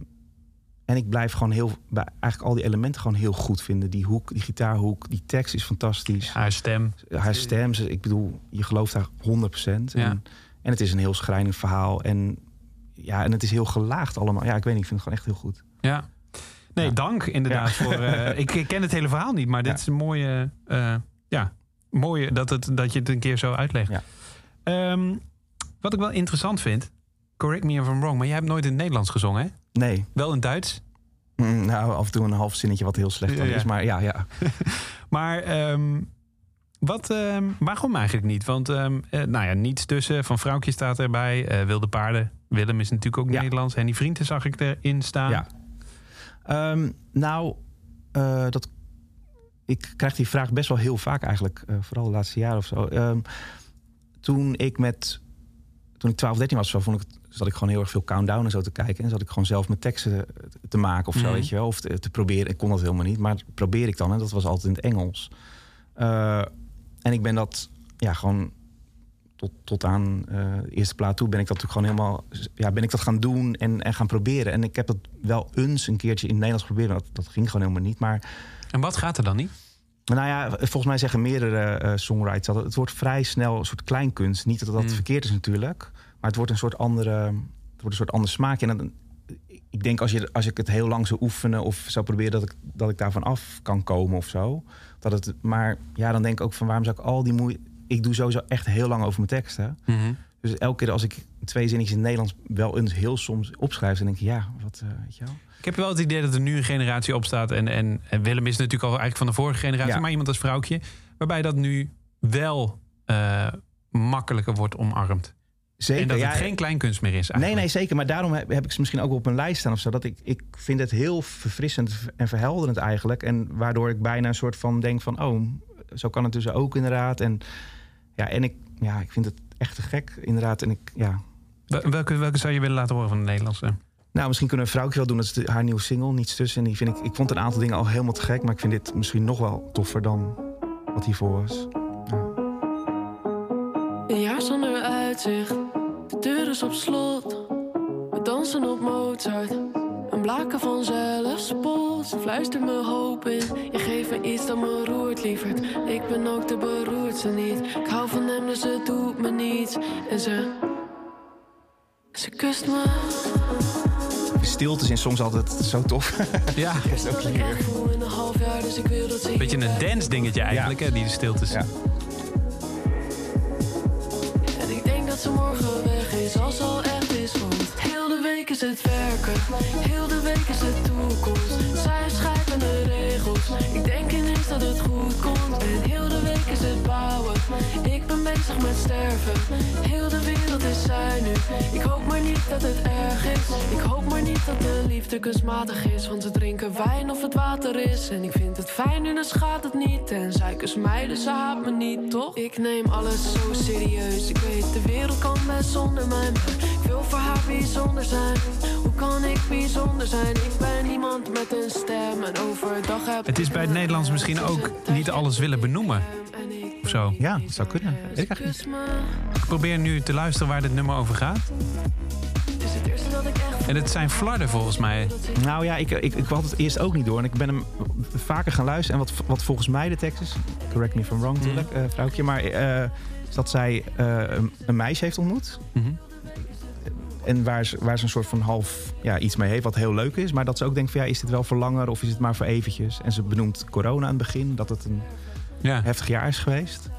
en ik blijf gewoon heel, bij eigenlijk al die elementen gewoon heel goed vinden. Die hoek, die gitaarhoek, die tekst is fantastisch. Haar stem. Haar stem, ik bedoel, je gelooft daar 100%. Ja. En, en het is een heel schrijnend verhaal. En ja, en het is heel gelaagd allemaal. Ja, ik weet niet, ik vind het gewoon echt heel goed. Ja. Nee, Ja. dank inderdaad voor. eh, ik, ik ken het hele verhaal niet, maar dit is een mooie. eh, ja, mooie dat, het, dat je het een keer zo uitlegt. Ehm, wat ik wel interessant vind. Correct me if I'm wrong, maar jij hebt nooit in het Nederlands gezongen, hè? Nee, Wel in Duits. Mm, nou, af en toe een half zinnetje wat heel slecht Ja, ja. is. Maar ja, ja. Maar ehm, wat, ehm, waarom eigenlijk niet? Want ehm, eh, nou ja, niets tussen. Van Vrouwtje staat erbij. eh, Wilde Paarden. Willem is natuurlijk ook Ja. Nederlands. En die vrienden zag ik erin staan. Ja. Nou, eh, dat, ik krijg die vraag best wel heel vaak eigenlijk. vooral de laatste jaren of zo. Toen ik met... Toen ik 12, 13 was, vond ik, het- zat ik gewoon heel erg veel countdown en zo te kijken. En zat ik gewoon zelf mijn teksten te maken of zo, Mhm. weet je wel. Of te, te proberen. Ik kon dat helemaal niet, maar probeer ik dan. En dat was altijd in het Engels. Eh, en ik ben dat ja, gewoon tot, tot aan eh, de eerste plaat toe ben ik dat natuurlijk gewoon helemaal ja, ben ik dat gaan doen en, en gaan proberen. En ik heb dat wel eens een keertje in het Nederlands geprobeerd, maar dat, dat ging gewoon helemaal niet. Maar En wat gaat er dan niet? nou ja, volgens mij zeggen meerdere eh, songwriters dat het wordt vrij snel een soort kleinkunst. Niet dat dat Mm. verkeerd is natuurlijk, maar het wordt een soort andere, het wordt een soort ander smaakje. En dan, ik denk als, je, als ik het heel lang zou oefenen of zou proberen dat ik, dat ik daarvan af kan komen of zo. Dat het, maar ja, dan denk ik ook van waarom zou ik al die moeite ik doe sowieso echt heel lang over mijn teksten. Mhm. Dus elke keer als ik twee zinnetjes in het Nederlands wel eens heel soms opschrijf, dan denk ik, ja, wat, eh, weet je wel. Ik heb wel het idee dat er nu een generatie opstaat. En, en, en Willem is natuurlijk al eigenlijk van de vorige generatie. Ja. Maar iemand als vrouwtje. Waarbij dat nu wel eh, makkelijker wordt omarmd. Zeker. en dat ja, het geen kleinkunst meer is Nee, eigenlijk. nee, zeker. Maar daarom heb, heb ik ze misschien ook wel op een lijst staan of zo. Dat ik, ik vind het heel verfrissend en verhelderend eigenlijk. En waardoor ik bijna een soort van denk van... oh, zo kan het dus ook inderdaad. En ja, en ik, ja, ik vind het echt te gek inderdaad. En ik, ja... Wel- Welke, welke zou je willen laten horen van de Nederlandse? Nou, misschien kunnen we Vrouwtje wel doen. Dat is de- haar nieuwe single, Niets Tussen. En die vind ik, ik vond een aantal dingen al helemaal te gek. Maar ik vind dit misschien nog wel toffer dan wat hiervoor was. Een jaar zonder uitzicht, is op slot. We dansen op Mozart, een blaken van zelfspot. Ze fluistert me hoop in, je geeft me iets dat me roert, lieverd. Ik ben ook de beroerdste niet, ik hou van hem dus het doet me niets. En ze, ze kust me. Stilte is soms altijd zo tof. Ja, is ook hier. echt voel in een half jaar, dus ik wil dat ze beetje een dance dingetje eigenlijk, hè, die de stiltes. Ja. Heel de week is het werken, heel de week is de toekomst. Zij de regels, ik denk ineens dat het goed komt. En heel de week is het bouwen, ik ben bezig met sterven. Heel de wereld is zij nu, ik hoop maar niet dat het erg is. Ik hoop maar niet dat de liefde kunstmatig is. Want ze drinken wijn of het water is. En ik vind het fijn nu, dan schaadt het niet. En zij kust mij, dus ze haat me niet, toch? Ik neem alles zo serieus. Ik weet, de wereld kan best zonder mij ik wil voor haar bijzonder zijn. Hoe kan ik zijn? Ik ben iemand met een stem En overdag heb Het is bij het Nederlands misschien ook niet alles willen benoemen. Of zo. Ja, dat zou kunnen. Weet ik eigenlijk niet. Ik probeer nu te luisteren waar dit nummer over gaat. Het is het eerste dat ik echt En het zijn flarden volgens mij. Nou ja, ik, ik, ik had het eerst ook niet door. En ik ben hem vaker gaan luisteren. En wat, wat volgens mij de tekst is... Correct me if I'm wrong natuurlijk, eh, vrouwtje. Maar eh, is dat zij eh, een, een meisje heeft ontmoet. Mhm. En waar ze, waar ze een soort van half ja, iets mee heeft, wat heel leuk is. Maar dat ze ook denkt van ja, is dit wel voor langer of is het maar voor eventjes? En ze benoemt corona aan het begin, dat het een Ja. heftig jaar is geweest.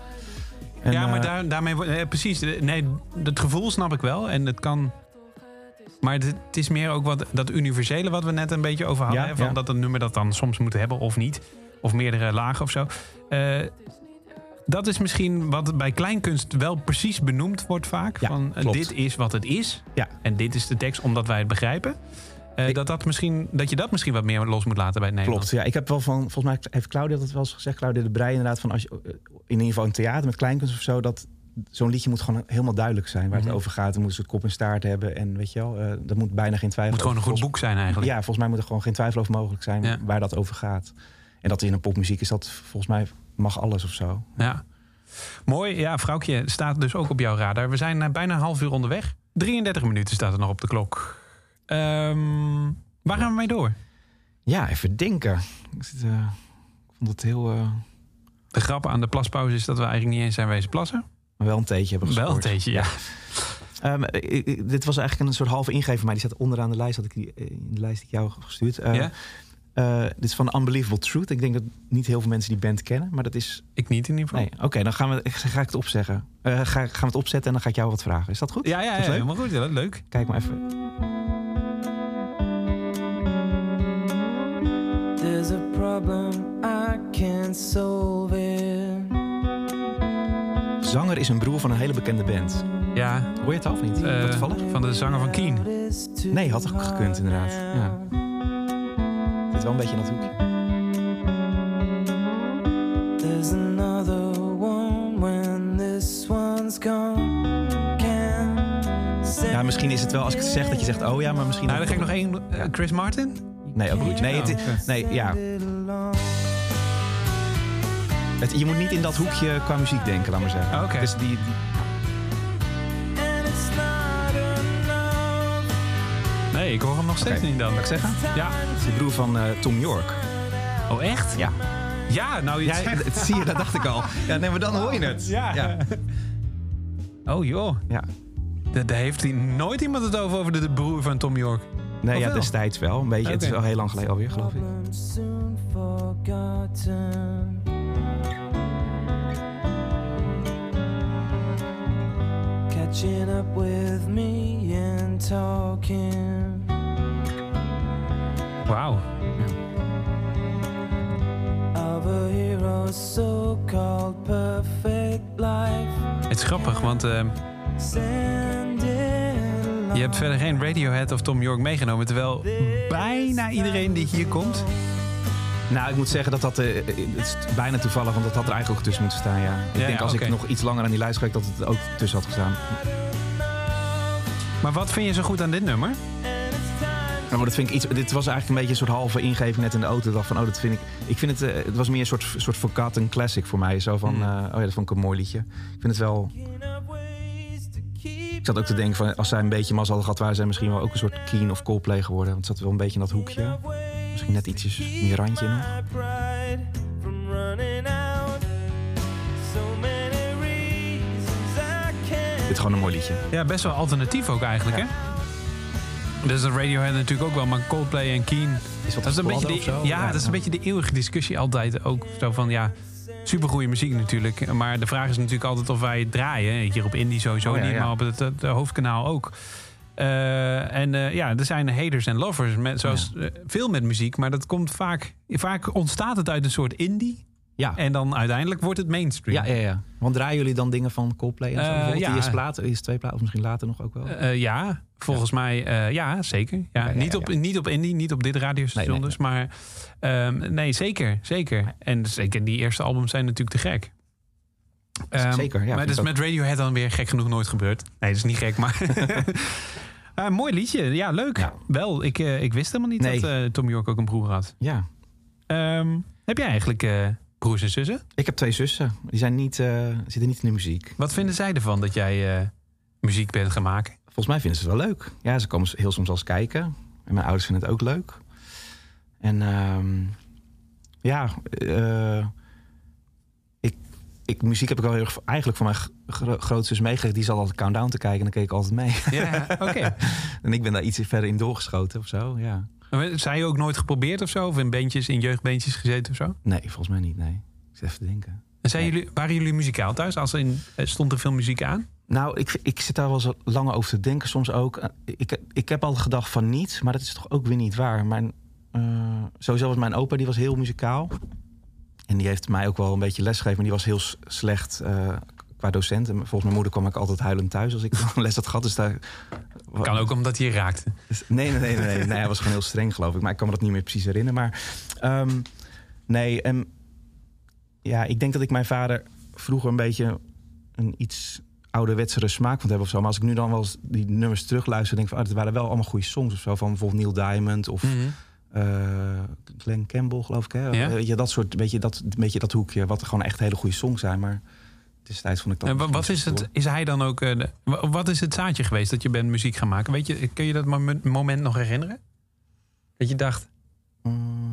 En, ja, maar eh, daar, daarmee... wordt- eh, precies. eh, Nee, het gevoel snap ik wel. En het kan... Maar het, het is meer ook wat, dat universele wat we net een beetje over hadden. Ja, hè, van ja. Dat een nummer dat dan soms moet hebben of niet. Of meerdere lagen of zo. Eh, dat is misschien wat bij kleinkunst wel precies benoemd wordt vaak. Ja, van, eh, klopt. dit is wat het is. Ja. En dit is de tekst omdat wij het begrijpen. Eh, Ik- dat, dat, misschien, dat je dat misschien wat meer los moet laten bij het Nederlands. Klopt, ja. Ik heb wel van, volgens mij heeft Claudia dat wel eens gezegd, Claudia de Breij inderdaad, van als je eh, in ieder geval in theater met kleinkunst of zo, dat zo'n liedje moet gewoon helemaal duidelijk zijn waar Mhm. het over gaat. Het moet een soort kop en staart hebben en weet je wel, dat moet bijna geen twijfel Het moet gewoon een goed boek zijn eigenlijk. Ja, volgens mij moet er gewoon geen twijfel over mogelijk zijn Ja. waar dat over gaat. En dat in een popmuziek is dat volgens mij mag alles of zo. Ja. Mooi. Ja, vrouwtje staat dus ook op jouw radar. We zijn eh, bijna een half uur onderweg. 33 minuten staat er nog op de klok. Ehm, waar gaan we mee door? Ja, even denken. Ik, zit, eh, ik vond het heel, eh, De grap aan de plaspauze is dat we eigenlijk niet eens zijn wezen plassen. maar wel een theetje hebben Wel een theetje, ja. Ehm, ik- ik- dit was eigenlijk een soort halve ingever, maar die staat onderaan de lijst. Had ik die, in de lijst die ik jou heb gestuurd. Ja? Eh, dit is van Unbelievable Truth. Ik denk dat niet heel veel mensen die band kennen, maar dat is. Ik niet in ieder geval. Nee, oké, dan gaan we, ik- ga ik het opzeggen. Eh, ga, gaan we het opzetten en dan ga ik jou wat vragen. Is dat goed? Ja, ja, helemaal goed. Ja, leuk. Kijk maar even. There's a problem I can't solve it. Zanger is een broer van een hele bekende band. Ja, Hoor je het al of niet? Wat toevallig? van de zanger van Keen. Nee, had ook gekund inderdaad. Ja. Zit wel een beetje in dat hoekje. There's another one when this one's gone. Ja, misschien is het wel als ik het zeg dat je zegt, oh ja, maar misschien. Nou, dan ga ik nog één. eh, Chris Martin? Nee, ook niet. Nee, het, nee ja. Het, je moet niet in dat hoekje qua muziek denken, laat maar zeggen. Oké. Dus die, die- Nee, ik hoor hem nog steeds niet dan. Mag ik zeggen? Ja. is de broer van eh, Tom York. Oh, echt? Ja. Ja, nou je Ja, dat zie je, dat dacht ik al. Ja, nee, maar dan hoor je het. Ja. Ja. Oh joh, ja. daar heeft hij nooit iemand het over, over de, de broer van Tom York. Nee, Of ja, wel? destijds wel. Een beetje. Het is wel heel lang geleden alweer, geloof ik. Problems soon forgotten. catching up with me and talking. Wauw. Het is grappig, want eh, it je hebt verder geen Radiohead of Tom York meegenomen. Terwijl bijna iedereen die hier komt... Nou, ik moet zeggen dat dat... eh, het is bijna toevallig, want dat had er eigenlijk ook tussen moeten staan, ja. Ik Ja, denk als ik nog iets langer aan die lijst gewerkt... dat het ook tussen had gestaan. Maar wat vind je zo goed aan dit nummer? Nou, maar dat vind ik iets, dit was eigenlijk een beetje een soort halve ingeving net in de auto. Ik dacht van, oh, dat vind ik... Ik vind het... eh, het was meer een soort, soort forgotten classic voor mij. Zo van, Hmm. eh, oh ja, dat vond ik een mooi liedje. Ik vind het wel... Ik zat ook te denken van, als zij een beetje mazzel hadden gehad... waren zij misschien wel ook een soort Keen of Coldplay geworden. Want het zat wel een beetje in dat hoekje. Misschien net ietsjes meer randje nog. Dit is gewoon een mooi liedje. Ja, best wel alternatief ook eigenlijk, hè? Dat is de Radiohead natuurlijk ook wel, maar Coldplay en Keen... Is Dat is een beetje de, ja, dat is een beetje de eeuwige discussie altijd ook. Zo van, ja, supergoeie muziek natuurlijk. Maar de vraag is natuurlijk altijd of wij het draaien. Hier op Indie sowieso Oh, ja, niet, ja. maar op het, het hoofdkanaal ook. Eh, en eh, ja, er zijn haters en lovers, met, zoals eh, veel met muziek. Maar dat komt vaak... Vaak ontstaat het uit een soort indie. Ja. En dan uiteindelijk wordt het mainstream. Ja, ja, ja. Want draaien jullie dan dingen van Coldplay en zo? Eh, ja. Eerste twee platen, of misschien later nog ook wel? Eh, ja, volgens mij, eh, ja, zeker. Ja, Ja, ja, niet, op, ja. niet op Indie, niet op dit radiostation Nee, nee, dus. Maar ehm, nee, zeker, zeker. En zeker die eerste albums zijn natuurlijk te gek. Ehm, Zeker, ja, Maar dat is ik met Radiohead dan weer gek genoeg nooit gebeurd. Nee, dat is niet gek, maar... Mooi liedje, ja, leuk. Ja. Wel, ik, eh, ik wist helemaal niet Nee. dat eh, Tom York ook een broer had. Ja. Ehm, heb jij eigenlijk eh, broers en zussen? Ik heb twee zussen. Die zijn niet, eh, zitten niet in de muziek. Wat vinden zij ervan dat jij eh, muziek bent gaan maken? Volgens mij vinden ze het wel leuk. Ja, ze komen heel soms eens kijken. En mijn ouders vinden het ook leuk. En ehm, ja, eh, ik, ik, muziek heb ik al heel erg, eigenlijk van mijn gro grootzus meegekregen. Die zat altijd Countdown te kijken en dan keek ik altijd mee. Ja, oké. en ik ben daar iets verder in doorgeschoten of zo, ja. Zijn je ook nooit geprobeerd of zo? Of in bandjes, in jeugdbandjes gezeten of zo? Nee, volgens mij niet, nee. Ik zit even te denken. En zijn Nee. jullie, waren jullie muzikaal thuis? Als in, eh, stond er veel muziek aan? Nou, ik, ik zit daar wel eens lang over te denken soms ook. Eh, Ik, ik heb altijd gedacht van niet, maar dat is toch ook weer niet waar. Mijn, eh, sowieso was mijn opa, die was heel muzikaal. En die heeft mij ook wel een beetje lesgegeven. Maar die was heel slecht qua docent. En volgens mijn moeder kwam ik altijd huilend thuis als ik les had gehad. Dus daar, Kan ook omdat je raakte. dus- nee, nee, nee, nee, nee. Hij was gewoon heel streng, geloof ik. Maar ik kan me dat niet meer precies herinneren. Maar ehm, nee, en ja, ik denk dat ik mijn vader vroeger een beetje een iets ouderwetsere smaak vond hebben of zo. Maar als ik nu dan wel eens die nummers terugluister, denk ik van, ah, dat waren wel allemaal goede songs of zo. Van bijvoorbeeld Neil Diamond of Mhm. eh Glenn Campbell, geloof ik. Hè? Ja. Je, dat soort, weet je, dat, weet je, dat hoekje, wat gewoon echt hele goede songs zijn. Maar destijds vond ik dat... En wa- wat is het? Is hij dan ook? eh, de- wat is het zaadje geweest dat je bent muziek gaan maken? Weet je, kun je dat moment, nog herinneren? Dat je dacht,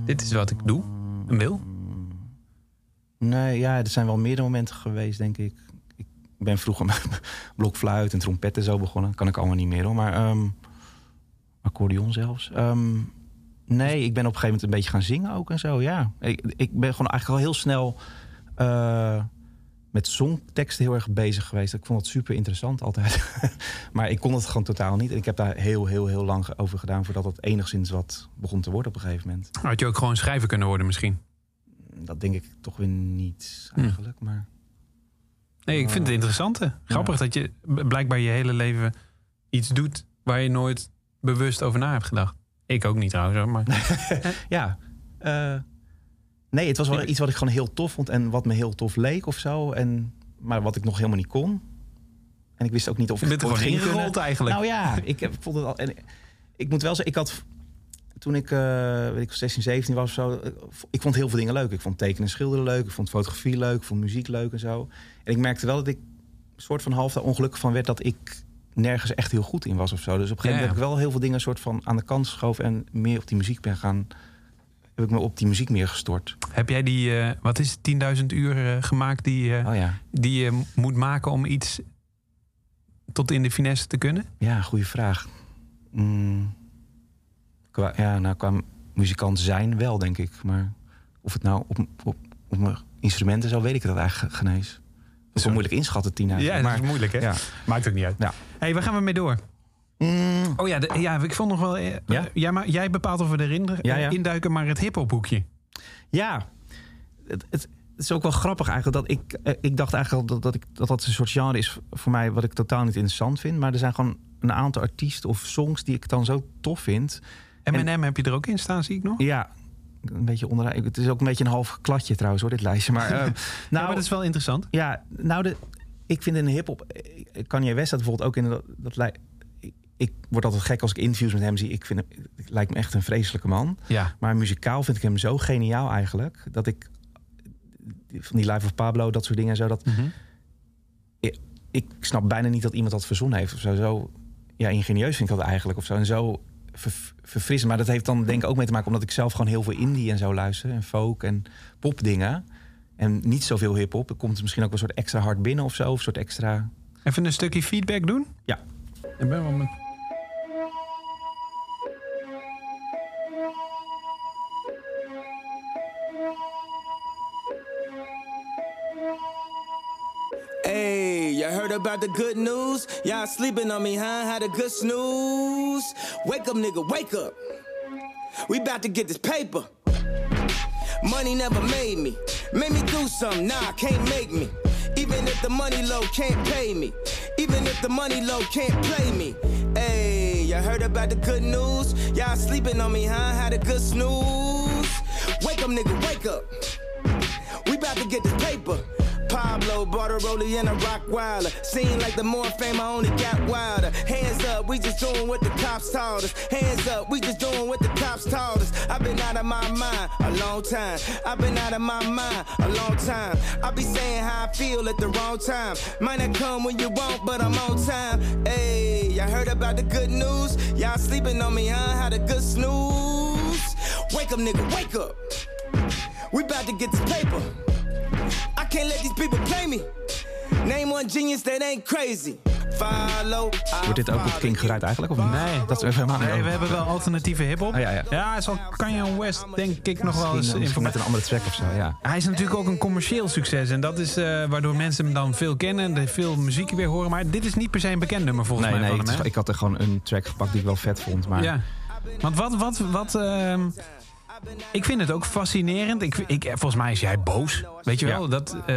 dit is wat ik doe, en wil? Nee, ja, er zijn wel meerdere momenten geweest, denk ik. Ik ben vroeger met blokfluit en trompet en zo begonnen. Kan ik allemaal niet meer hoor. Maar ehm accordeon zelfs. Ehm, nee, ik ben op een gegeven moment een beetje gaan zingen ook en zo. Ja, ik, ik ben gewoon eigenlijk al heel snel eh, met songteksten heel erg bezig geweest. Ik vond het super interessant altijd. maar ik kon het gewoon totaal niet. En ik heb daar heel, heel, heel lang over gedaan voordat het enigszins wat begon te worden op een gegeven moment. Had je ook gewoon schrijver kunnen worden misschien? Dat denk ik toch weer niet Hm. eigenlijk. Maar Nee, ik vind het interessant. hè. Grappig dat je blijkbaar je hele leven iets doet waar je nooit bewust over na hebt gedacht. Ik ook niet trouwens, maar Ja. eh, nee, het was wel iets wat ik gewoon heel tof vond en wat me heel tof leek of zo. En, maar wat ik nog helemaal niet kon. En ik wist ook niet of je ik er het gewoon ging kunnen. eigenlijk. Nou ja, ik, vond het al. En ik moet wel zeggen, ik had. Toen ik, eh, weet ik, 16, 17 was of zo. eh, Ik vond heel veel dingen leuk. Ik vond tekenen en schilderen leuk. Ik vond fotografie leuk. Ik vond muziek leuk en zo. En ik merkte wel dat ik een soort van half daar ongelukkig van werd dat ik nergens echt heel goed in was of zo. Dus op een gegeven Ja, moment ja. heb ik wel heel veel dingen soort van aan de kant geschoven en meer op die muziek ben gaan. Heb ik me op die muziek meer gestort. Heb jij die, eh, wat is het, 10.000 uur eh, gemaakt die, eh, Oh ja, die je moet maken om iets tot in de finesse te kunnen? ja, goede vraag. Mm, qua, ja, nou, qua muzikant zijn wel, denk ik. Maar of het nou op, op, op mijn instrumenten zo, weet ik dat eigenlijk geen eens. is wel moeilijk inschatten, 10.000. Ja, dat maar, is moeilijk, hè? Ja. Maakt ook niet uit. Ja. hey, waar gaan we mee door? Mm, Oh ja, de- ja ik vond nog wel... eh, Ja? eh, jij, maar, jij bepaalt of we erin Ja, ja. induiken, maar het hiphopboekje. Ja, het, het, is ook wel grappig eigenlijk dat ik, eh, ik dacht eigenlijk dat, dat, ik, dat dat een soort genre is voor mij wat ik totaal niet interessant vind. Maar er zijn gewoon een aantal artiesten of songs die ik dan zo tof vind. M&M heb je er ook in staan, zie ik nog. Ja, een beetje onderuit. Het is ook een beetje een half kladje trouwens hoor, dit lijstje. Maar, Nou, maar dat is wel interessant. ja, nou, de, ik vind in hip-hop. Kanye West staat bijvoorbeeld ook in dat. dat lij- ik, ik word altijd gek als ik interviews met hem zie. Ik vind hem, het lijkt me echt een vreselijke man. Ja. Maar muzikaal vind ik hem zo geniaal eigenlijk. Dat ik. Van die Live of Pablo, dat soort dingen en zo. Dat, Mhm. ik snap bijna niet dat iemand dat verzonnen heeft. Of zo, zo ja, ingenieus vind ik dat eigenlijk. Of zo. En zo ver- verfrissend. Maar dat heeft dan denk ik ook mee te maken... omdat ik zelf gewoon heel veel indie en zo luister. En folk en popdingen. En niet zoveel hiphop. Er komt misschien ook een soort extra hard binnen of zo. Of een soort extra... Even een stukje feedback doen? Ja. Ik ben wel met... about the good news? Y'all sleeping on me, huh? Had a good snooze. Wake up, nigga, wake up. We about to get this paper. Money never made me. Made me do something, nah, can't make me. Even if the money low can't pay me. Even if the money low can't play me. Hey, you heard about the good news? Y'all sleeping on me, huh? Had a good snooze. Wake up, nigga, wake up. We about to get this paper. Pablo bought a rollie and a rock wilder. Seem like the more fame, I only got wilder. Hands up, we just doing what the cops told us. Hands up, we just doing what the cops told us. I've been out of my mind a long time. I've been out of my mind a long time. I be saying how I feel at the wrong time. Might not come when you want, but I'm on time. Hey, y'all heard about the good news? Y'all sleeping on me, huh? Had a good snooze. Wake up, nigga, wake up. We about to get this paper. I can't let these people play me. Name one genius that ain't crazy. Wordt dit ook op King gedraaid eigenlijk? Of? Nee. Dat is helemaal niet Nee, we hebben wel alternatieve hiphop. Ah, ja, ja. ja, zal Kanye West denk ik nog wel eens Misschien, misschien met informatie. een andere track of zo, ja. Hij is natuurlijk ook een commercieel succes. En dat is eh, waardoor mensen hem dan veel kennen. En veel muziek weer horen. Maar dit is niet per se een bekend nummer volgens Nee, mij nee, hè? ik had er gewoon een track gepakt die ik wel vet vond. Maar Ja. Want wat, wat, wat... ehm, ik vind het ook fascinerend. Ik, ik, volgens mij is jij boos. Weet je wel? Ja. Dat, eh,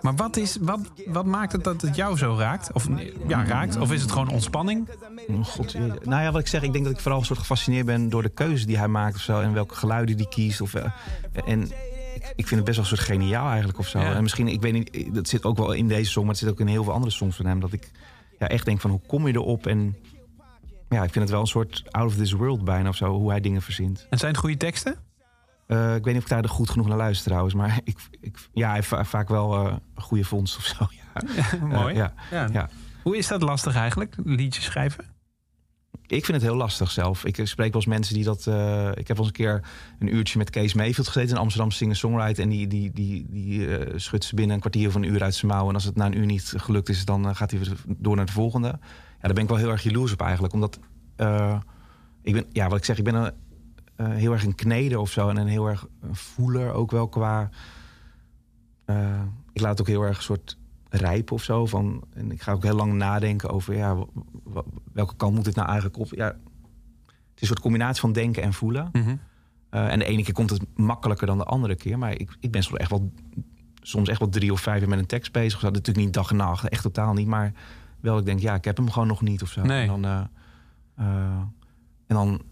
maar wat, is, wat, wat maakt het dat het jou zo raakt? Of ja, raakt? Of is het gewoon ontspanning? Oh, God, nou ja, wat ik zeg, ik denk dat ik vooral een soort gefascineerd ben door de keuze die hij maakt of zo. En welke geluiden die kiest. Of, eh, en ik, ik vind het best wel een soort geniaal eigenlijk of zo. Ja. En misschien, ik weet niet, dat zit ook wel in deze song, maar het zit ook in heel veel andere songs van hem. Dat ik ja, echt denk van hoe kom je erop? En ja, ik vind het wel een soort out of this world bijna of zo, hoe hij dingen verzint. En zijn het goede teksten? Eh, ik weet niet of ik daar goed genoeg naar luister trouwens, maar ik, ik, ja, hij heeft vaak wel een goede vondst of zo. Ja. Mooi. Eh, ja. Ja. Ja. Hoe is dat lastig eigenlijk, liedjes schrijven? Ik vind het heel lastig zelf. Ik spreek wel eens mensen die dat... ik heb wel eens een keer een uurtje met Kees Mayfield gezeten... in Amsterdam singer-songwriter. En die, die, die, die schudt ze binnen een kwartier of een uur uit zijn mouw. En als het na een uur niet gelukt is, dan gaat hij weer door naar de volgende. Daar ben ik wel heel erg jaloers op eigenlijk. Omdat, eh, ik ben, ja, wat ik zeg, ik ben een, eh, heel erg een kneder of zo. En een heel erg voeler ook wel qua... eh, ik laat het ook heel erg een soort rijpen of zo. Van, en ik ga ook heel lang nadenken over ja, welke kant moet het nou eigenlijk op. Ja, het is een soort combinatie van denken en voelen. Eh, en de ene keer komt het makkelijker dan de andere keer. Maar ik, ik ben soms echt wel, soms echt wel drie of vijf uur met een tekst bezig. Dat natuurlijk niet dag en nacht, echt totaal niet. Maar wel, ik denk, ja, ik heb hem gewoon nog niet of zo. Nee. En dan, eh, eh, en dan,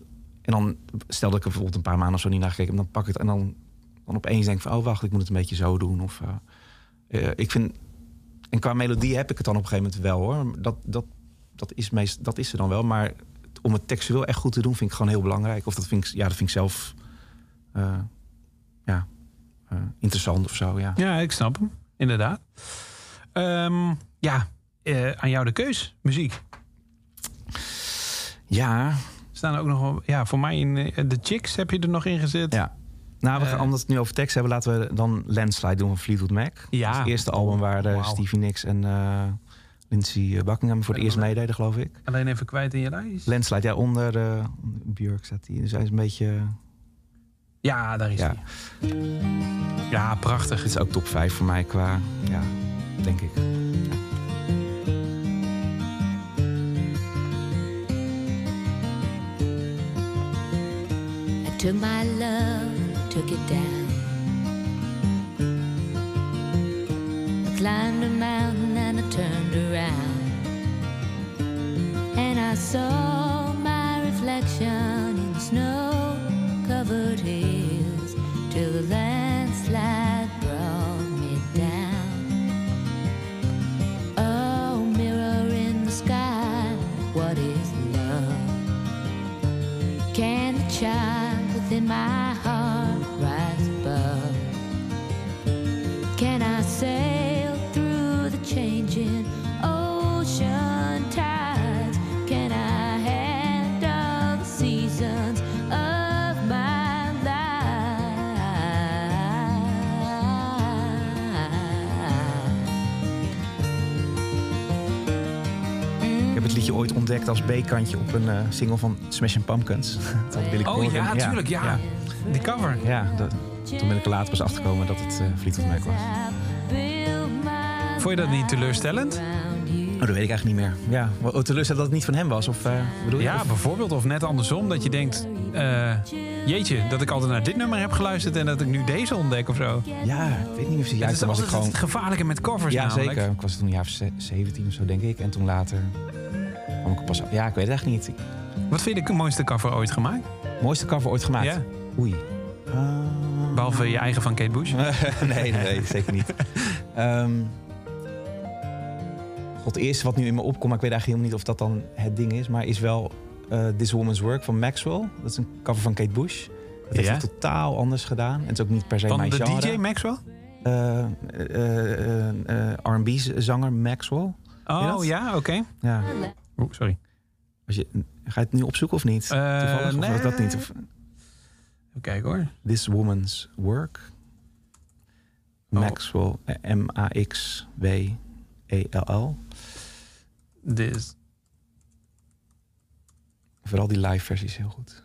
en dan stel dat ik er bijvoorbeeld een paar maanden of zo niet naar gekeken heb, dan pak ik het en dan, dan opeens denk ik van, oh wacht, ik moet het een beetje zo doen. Of, eh, ik vind, en qua melodie heb ik het dan op een gegeven moment wel hoor. Dat, dat, dat, is, meest, dat is er dan wel. Maar om het textueel echt goed te doen, vind ik gewoon heel belangrijk. Of dat vind ik, ja, dat vind ik zelf ja, interessant of zo. Ja. Ja, ik snap hem. Inderdaad. Ehm, ja, eh, aan jou de keus. Muziek. ja, Staan er ook nog wel... Ja, voor mij in eh, de Chicks heb je er nog in gezet. ja. Nou, we gaan, Eh. omdat we het nu over tekst hebben, laten we dan Landslide doen van Fleetwood Mac. Ja. Dat is het eerste album waar eh, Wauw. Stevie Nicks en Lindsey Buckingham voor het eerst meededen, geloof ik. Alleen even kwijt in je lijst. Landslide, ja, onder eh, Björk staat hij. Dus hij is een beetje... Ja, daar is Ja. hij. Ja, prachtig. Het is ook top 5 voor mij qua... Ja, denk ik. I took my love, took it down. I climbed a mountain and I turned around. And I saw my reflection in snow covered hills till the landslide ooit ontdekt als B-kantje op een eh, single van Smashing Pumpkins. Dat Billy Oh Corgan. ja, tuurlijk, ja. Die cover. Ja, dat- toen ben ik er later pas achtergekomen dat het uh, Fleetwood Mac was. Vond je dat niet teleurstellend? Oh, dat weet ik eigenlijk niet meer. Ja, oh, teleurstellend dat het niet van hem was, of eh, bedoel je? Ja, Of- bijvoorbeeld. Of net andersom. Dat je denkt, eh, jeetje, dat ik altijd naar dit nummer heb geluisterd... en dat ik nu deze ontdek of zo. ja, ik weet niet of Het juist is toen was ik gewoon... het gevaarlijke met covers Ja, namelijk. zeker. Ik was toen een jaar of ze- 17 of zo, denk ik. En toen later ik pas... Ja, ik weet het echt niet. Wat vind je de mooiste cover ooit gemaakt? Mooiste cover ooit gemaakt? Ja. Oei. Ah. Behalve je eigen van Kate Bush. nee, nee, zeker niet. Ehm God, het eerste wat nu in me opkomt, maar ik weet eigenlijk helemaal niet of dat dan het ding is, maar is wel eh, This Woman's Work van Maxwell. Dat is een cover van Kate Bush. Dat heeft Ja? hij totaal anders gedaan. En het is ook niet per se Van mijn de genre. DJ Maxwell? Eh, eh, R&B-zanger Maxwell. Oh ja, oké. Ja. Oeh, sorry. Als je, ga je het nu opzoeken of niet? Eh, Toevallig? Of nee. was dat niet? Of, Even kijken hoor. This Woman's Work. Oh. Maxwell. eh, M-A-X-W-E-L-L. Dit. Vooral die live versie is heel goed.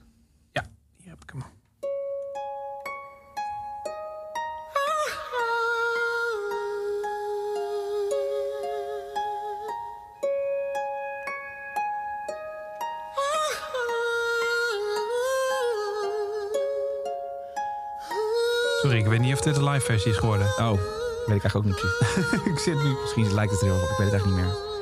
Sorry, ik weet niet of dit een live versie is geworden. Oh, weet ik eigenlijk ook niet ik zit nu. Misschien lijkt het er heel op. Ik weet het eigenlijk niet meer.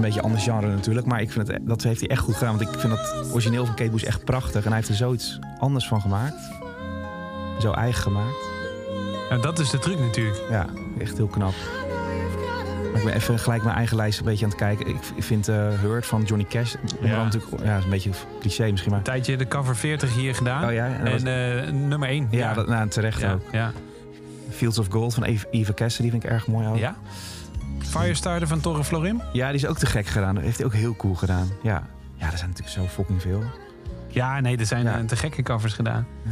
Een beetje een ander genre natuurlijk. Maar ik vind het, dat heeft hij echt goed gedaan. Want ik vind dat origineel van Kate Bush echt prachtig. En hij heeft er zoiets anders van gemaakt. Zo eigen gemaakt. Nou, dat is de truc natuurlijk. Ja, echt heel knap. Maar ik ben even gelijk mijn eigen lijst een beetje aan het kijken. Ik, vind eh Hurt van Johnny Cash... onder andere natuurlijk, ja, is een beetje cliché misschien, maar... Een tijdje de cover 40 hier gedaan. Oh ja, en eh, nummer 1. Ja, dat, nou, terecht ja, ook. ja. Fields of Gold van Eva, Eva Cassidy vind ik erg mooi ook. ja. Firestarter van Torre Florim. Ja, die is ook te gek gedaan. Dat heeft hij ook heel cool gedaan. Ja, ja er zijn natuurlijk zo fucking veel. Ja, nee, er zijn Ja. eh, te gekke covers gedaan. Ja.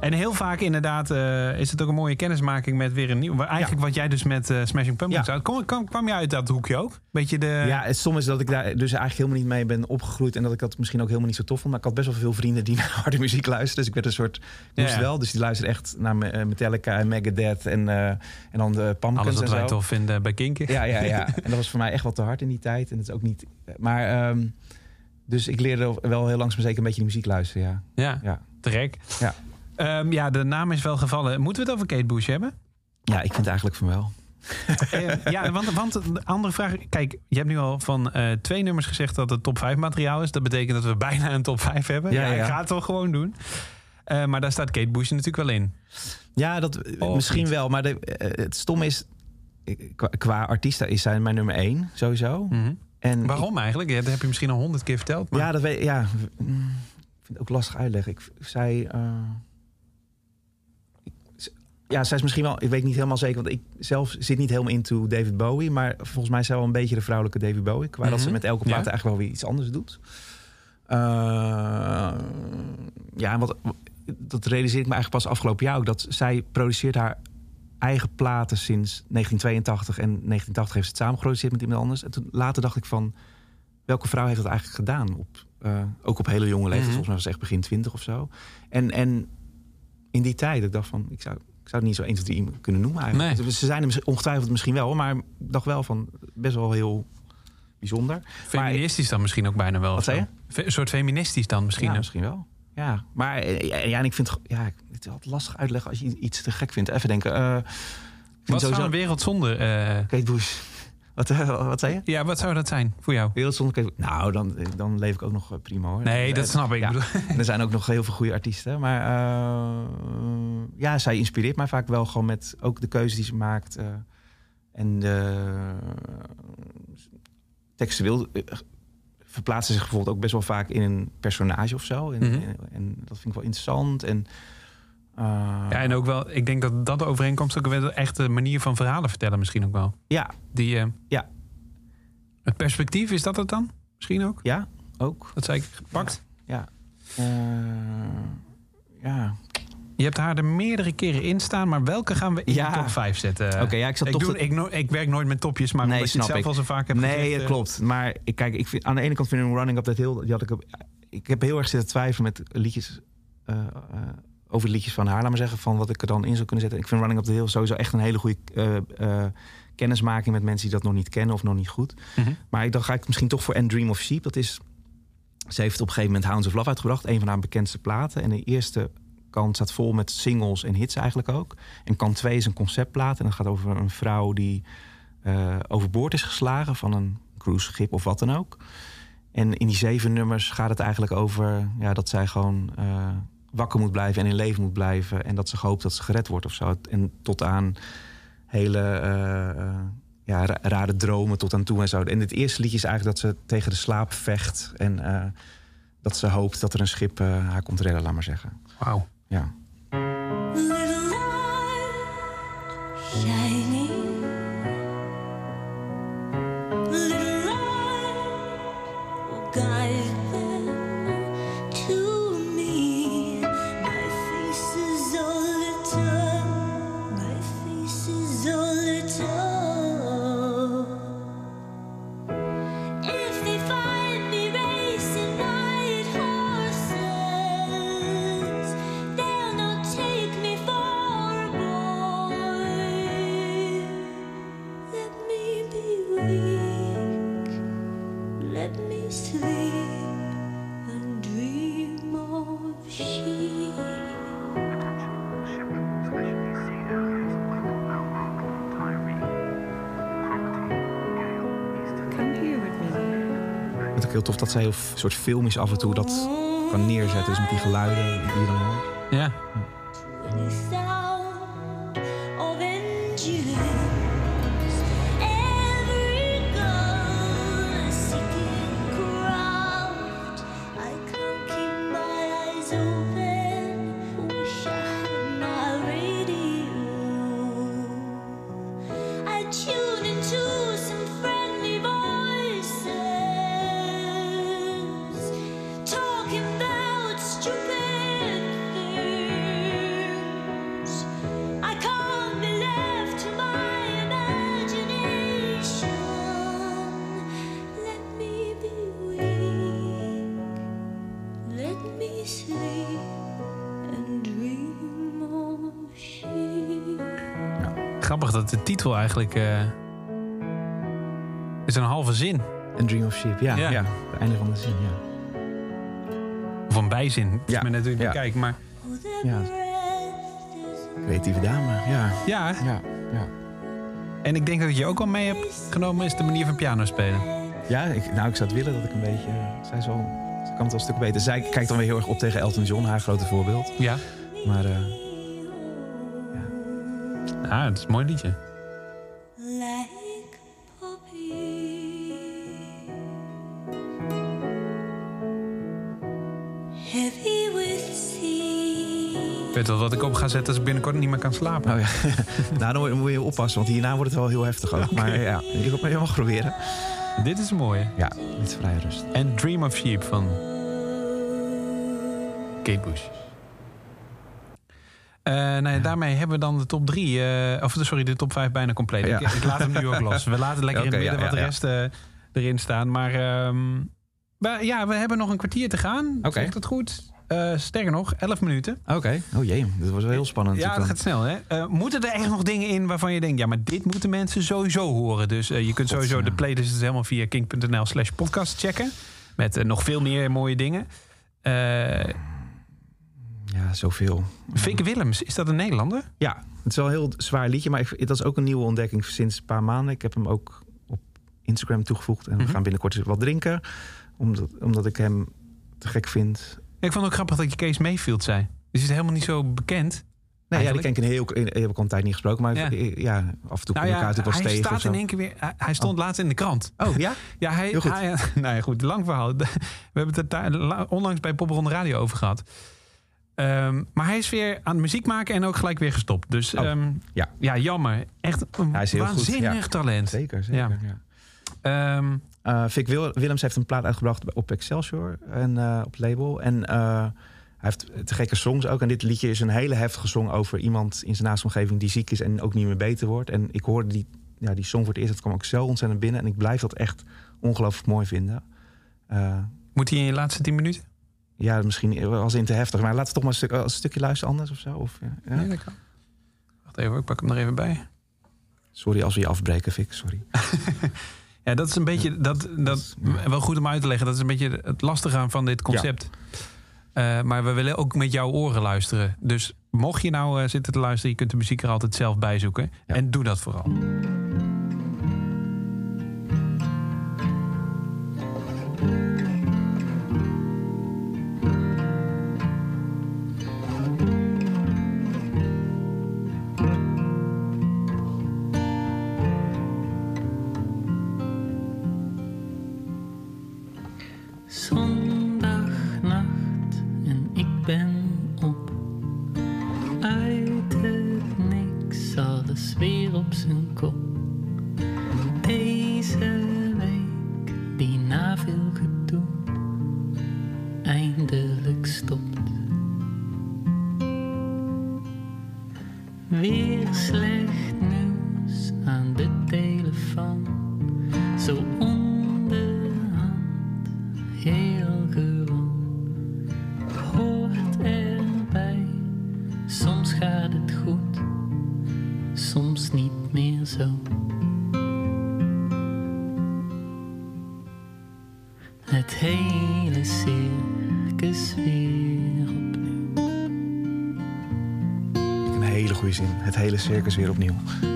En heel vaak inderdaad eh, is het ook een mooie kennismaking met weer een nieuw. Eigenlijk wat jij dus met eh, Smashing Pumpkins Ja. had. Kom, kwam, kwam je uit dat hoekje ook? Beetje de... Ja, stom is dat ik daar dus eigenlijk helemaal niet mee ben opgegroeid. En dat ik dat misschien ook helemaal niet zo tof vond. Maar ik had best wel veel vrienden die naar harde muziek luisterden. Dus ik werd een soort... Ik moest Ja, wel. Dus die luisterden echt naar eh, Metallica en Megadeth. En, en dan de Pumpkins Alles wat en wij zo. tof vinden bij Kinken. Ja, ja, ja. En dat was voor mij echt wat te hard in die tijd. En het is ook niet... Maar... ehm, dus ik leerde wel heel langzaam zeker een beetje die muziek luisteren, ja. Ja, gek. Ja. Ehm, ja, de naam is wel gevallen. Moeten we het over Kate Bush hebben? ja ik vind eigenlijk van wel. Eh, ja, want, want de andere vraag... Kijk, je hebt nu al van eh, twee nummers gezegd dat het top 5 materiaal is. Dat betekent dat we bijna een top 5 hebben. Ja, Ja, ja. Ik ga het wel gewoon doen. Eh, maar daar staat Kate Bush natuurlijk wel in. Ja, dat, eh, misschien wel. Maar de, het stom is... Qua, qua artiesten is zij mijn nummer één, sowieso. Mhm. En Waarom eigenlijk? Ja, dat heb je misschien al honderd keer verteld. Maar... Ja, dat weet ja, mm, ik vind het ook lastig uitleggen. Ik, zij, eh, ik- z- ja, zij is misschien wel, ik weet niet helemaal zeker, want ik zelf zit niet helemaal into David Bowie, maar volgens mij is zij wel een beetje de vrouwelijke David Bowie, qua dat ze Mhm. met elke plaat Ja. eigenlijk wel weer iets anders doet. Eh, ja, en wat, dat realiseer ik me eigenlijk pas afgelopen jaar ook, dat zij produceert haar eigen platen sinds 1982 en 1980 heeft ze het samen geproduceerd met iemand anders. En toen later dacht ik van, welke vrouw heeft dat eigenlijk gedaan? Op, eh, ook op hele jonge leeftijd, Mhm. volgens mij was het echt begin 20 of zo. En, en in die tijd, ik dacht van, ik zou, zou het niet zo 1, 2, 3 iemand kunnen noemen eigenlijk. Nee. Ze zijn er ongetwijfeld misschien wel, maar ik dacht wel van, best wel heel bijzonder. Feministisch dan misschien ook bijna wel. Wat zei Fe- Een soort feministisch dan misschien. ja, misschien wel. Ja, maar eh, ja, en ik vind ja, het is altijd lastig uitleggen als je iets te gek vindt. Even denken. ik vind Wat zou sowieso- een wereld zonder... Kate Bush. Wat, eh, wat zei je? ja, wat zou dat zijn voor jou? Wereld zonder Kate Bush. Nou, dan, dan leef ik ook nog eh, prima hoor. Nee, dat Eh, snap ik. ja. Er zijn ook nog heel veel goede artiesten. Maar eh, ja, zij inspireert mij vaak wel gewoon met ook de keuzes die ze maakt. eh, en textueel eh, verplaatst ze zich bijvoorbeeld ook best wel vaak in een personage of zo. En, Mhm. en, en dat vind ik wel interessant. En, eh, Ja, en ook wel, ik denk dat dat overeenkomst ook wel echt de manier van verhalen vertellen misschien ook wel. ja, Die, eh, Ja. Het perspectief, is dat het dan? Misschien ook? ja, ook. Dat zei ik gepakt. Ja. Eh, ja. Je hebt haar er meerdere keren in staan, maar welke gaan we in Ja. de top 5 zetten? Oké, ja, ik zat ik, doe, te- ik, no- ik werk nooit met topjes, maar Nee, omdat je het snap zelf ik. al zo vaak hebt Nee, gezegd, dat eh, klopt. Maar ik, kijk, ik vind, aan de ene kant vind ik Running Up That Hill... Die had ik, op- ik heb heel erg zitten twijfelen met liedjes... eh, eh, over de liedjes van haar, laat maar zeggen... van wat ik er dan in zou kunnen zetten. Ik vind Running Up That Hill sowieso echt een hele goede... eh, eh, kennismaking met mensen die dat nog niet kennen of nog niet goed. Mhm. Maar ik, dan ga ik misschien toch voor And Dream of Sheep. Dat is, ze heeft op een gegeven moment Hounds of Love uitgebracht. Een van haar bekendste platen. En de eerste kant staat vol met singles en hits eigenlijk ook. En kant 2 is een conceptplaat. En dat gaat over een vrouw die eh, overboord is geslagen van een cruiseschip of wat dan ook. En in die zeven nummers gaat het eigenlijk over ja, dat zij gewoon wakker moet blijven en in leven moet blijven. En dat ze hoopt dat ze gered wordt of zo. En tot aan hele eh, eh, ja, ra- rare dromen tot aan toe en zo. En het eerste liedje is eigenlijk dat ze tegen de slaap vecht. En eh, dat ze hoopt dat er een schip eh, haar komt redden, laat maar zeggen. Wauw. Ja. Dat zij f- soort filmisch af en toe dat kan neerzetten. Dus met die geluiden die je dan hoort. Ja. Eigenlijk... eh, is een halve zin. En Dream of Sheep, ja. Ja. ja. Het einde van de zin, ja. Of een bijzin. Is Ja, hoe je ja. kijkt. Maar Ja. Creatieve dame, ja. ja, Ja, ja. en ik denk dat je ook al mee heb genomen... is de manier van piano spelen. ja ik, nou, ik zou het willen dat ik een beetje... Zij, is wel, zij kan het wel een stuk beter. Zij kijkt dan weer heel erg op tegen Elton John, haar grote voorbeeld. Ja. Maar eh, Ah, het is een mooi liedje. Weet wel wat ik op ga zetten als ik binnenkort niet meer kan slapen. Oh ja. nou, dan moet- je oppassen, want hierna wordt het wel heel heftig ook. Maar ja, je mag- je mag proberen. Dit is een mooie. Ja, dit is vrij rust. En Dream of Sheep van Kate Bush. Eh, nou ja, daarmee hebben we dan de top 3, of sorry, de top 5 bijna compleet. Ja. Ik, ik laat hem nu ook los. We laten lekker in het midden wat de rest eh, erin staan. Maar ehm, we, ja, we hebben nog een kwartier te gaan. Oké. Zegt dat goed? Eh, sterker nog, 11 minuten. Oké. Oh jee, dit was wel heel spannend. Ja, dat gaat snel, hè? Eh, moeten er echt nog dingen in waarvan je denkt... ja, maar dit moeten mensen sowieso horen. Dus eh, je kunt sowieso ja. de playlist dus helemaal via king.nl slash podcast checken. Met nog veel meer mooie dingen. Eh. Ja, zoveel. Vic Willems, is dat een Nederlander? Ja, het is wel een heel zwaar liedje, maar ik, dat is ook een nieuwe ontdekking sinds een paar maanden. Ik heb hem ook op Instagram toegevoegd en we Mhm. gaan binnenkort wat drinken. Omdat, omdat ik hem te gek vind. Ik vond het ook grappig dat je Kees Mayfield zei. Dus is helemaal niet zo bekend. Nee, ja, die ken ik een heel, heb ik al een tijd niet gesproken, maar Ja. af en toe kom Nou ik elkaar ja, natuurlijk wel hij tegen. of staat in één keer weer... Hij, hij stond laatst in de krant. Oh ja? Ja, hij, Heel goed. hij- nou ja, goed, lang verhaal. We hebben het daar la- onlangs bij Popronde Radio over gehad. Ehm, maar hij is weer aan het muziek maken en ook gelijk weer gestopt. Dus Oh, ehm, ja. ja, jammer. Echt een Hij goed, waanzinnig ja. talent. Zeker, zeker. Ja. Ja. Eh, Vic Wil- Willems heeft een plaat uitgebracht op Excelsior en eh, op het label. En eh, hij heeft te gekke songs ook. En dit liedje is een hele heftige song over iemand in zijn naaste omgeving die ziek is en ook niet meer beter wordt. En ik hoorde die, ja, die song voor het eerst, dat kwam ook zo ontzettend binnen. En ik blijf dat echt ongelooflijk mooi vinden. Moet hij in je laatste tien minuten? ja, misschien was in te heftig, maar laten we toch maar een, stuk, een stukje luisteren anders of zo. Of? Ja, dat kan. Wacht even, ik pak hem er even bij. Sorry als we je afbreken, Vic, sorry. Ja, dat is een beetje, dat, dat, wel goed om uit te leggen. Dat is een beetje het lastige aan van dit concept. Eh, maar we willen ook met jouw oren luisteren. Dus mocht je nou eh, zitten te luisteren, je kunt de muziek er altijd zelf bij zoeken. Ja. En doe dat vooral. Weer slecht nieuws aan de telefoon. Zo onderhand, circus weer opnieuw.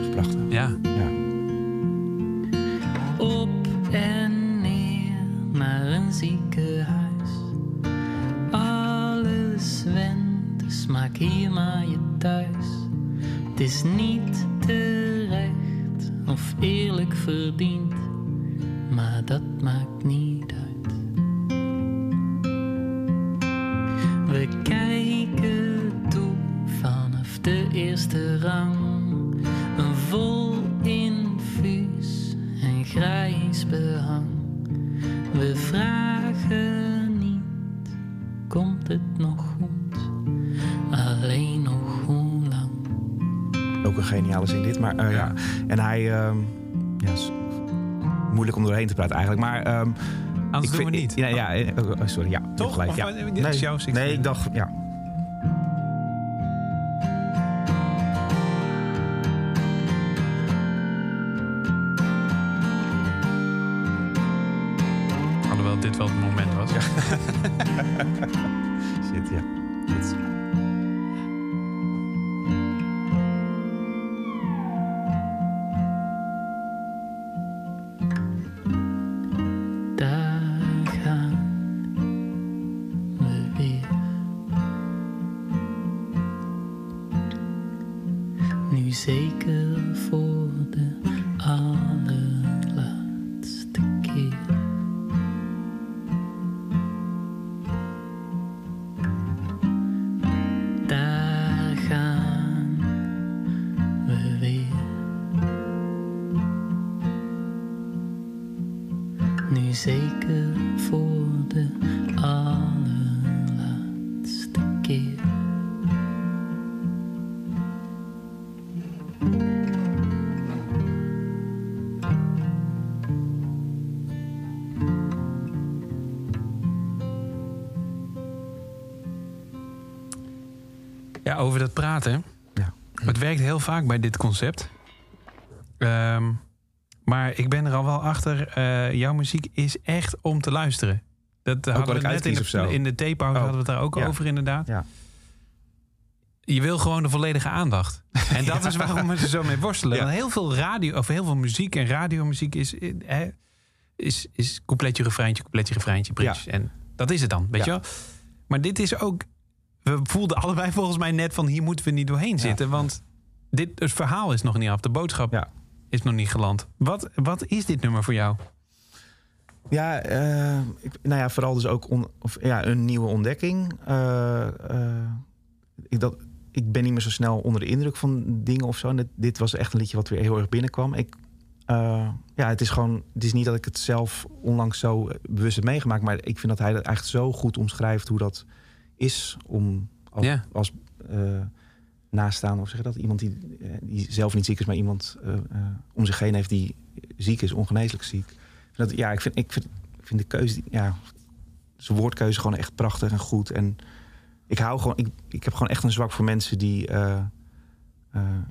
Te praten eigenlijk. Maar... ehm, Anders ik doen we vind- niet. Ja, ja, eh, oh, sorry. Ja, Toch? Gelijk, Of, ja. eh, jouw sixty nee, minutes. ik dacht... Ja. Ja, over dat praten. Ja. Het werkt heel vaak bij dit concept. Ehm, maar ik ben er al wel achter. eh, jouw muziek is echt om te luisteren. Dat hadden we net in de, in de Oh. hadden we het daar ook Ja. over inderdaad. Ja. Je wil gewoon de volledige aandacht. En dat is waarom we er zo mee worstelen. Want heel veel radio, of heel veel muziek en radiomuziek is, eh, is, is coupletje, refreintje, coupletje, refreintje, bridge. En dat is het dan, weet je wel? Maar dit is ook... We voelden allebei volgens mij net van hier moeten we niet doorheen zitten. Want dit, het verhaal is nog niet af. De boodschap is nog niet geland. Wat, wat is dit nummer voor jou? Ja, eh, ik, nou ja, vooral dus ook on- of, ja, een nieuwe ontdekking. Eh, eh, ik, dat, ik ben niet meer zo snel onder de indruk van dingen of zo. En dit, dit was echt een liedje wat weer heel erg binnenkwam. Ik, ja, het is gewoon, het is niet dat ik het zelf onlangs zo bewust heb meegemaakt, maar ik vind dat hij dat echt zo goed omschrijft hoe dat is om als, Ja. als eh, naastaande of zeg je dat iemand die, eh, die zelf niet ziek is, maar iemand eh, om zich heen heeft die ziek is, ongeneeslijk ziek. Dat, ja, ik vind, ik vind, ik vind de keuze, ja, zijn woordkeuze gewoon echt prachtig en goed. En ik hou gewoon, ik, ik heb gewoon echt een zwak voor mensen die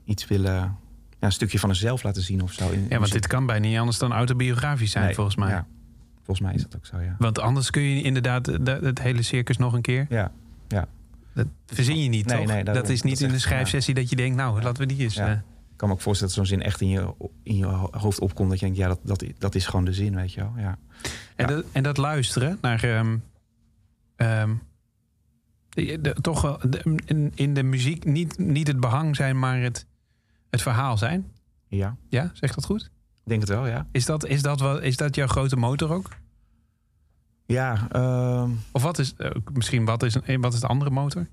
iets willen, ja, een stukje van zichzelf laten zien of zo. In, Ja, want dit kan bijna niet anders dan autobiografisch zijn, Nee, volgens mij. Ja, volgens mij is dat ook zo, ja. Want anders kun je inderdaad de- het hele circus nog een keer. Ja, ja. Dat verzin je niet, Nee, toch? nee, daarom. dat is niet Dat in de schrijfsessie dat je denkt, nou, laten we die eens... Ja. eh, Ik kan me ook voorstellen dat zo'n zin echt in je, in je hoofd opkomt. Dat je denkt, ja, dat, dat, dat is gewoon de zin, weet je wel. Ja. En, Ja. dat, en dat luisteren naar. ehm, ehm, de- de- toch wel de- in, in de muziek niet, niet het behang zijn, maar het, het verhaal zijn. ja, Ja, zeg dat goed? Ik denk het wel, ja. Is dat, is dat, wel, is dat jouw grote motor ook? Ja, ehm, Of wat is eh, misschien wat is, een, wat is de andere motor?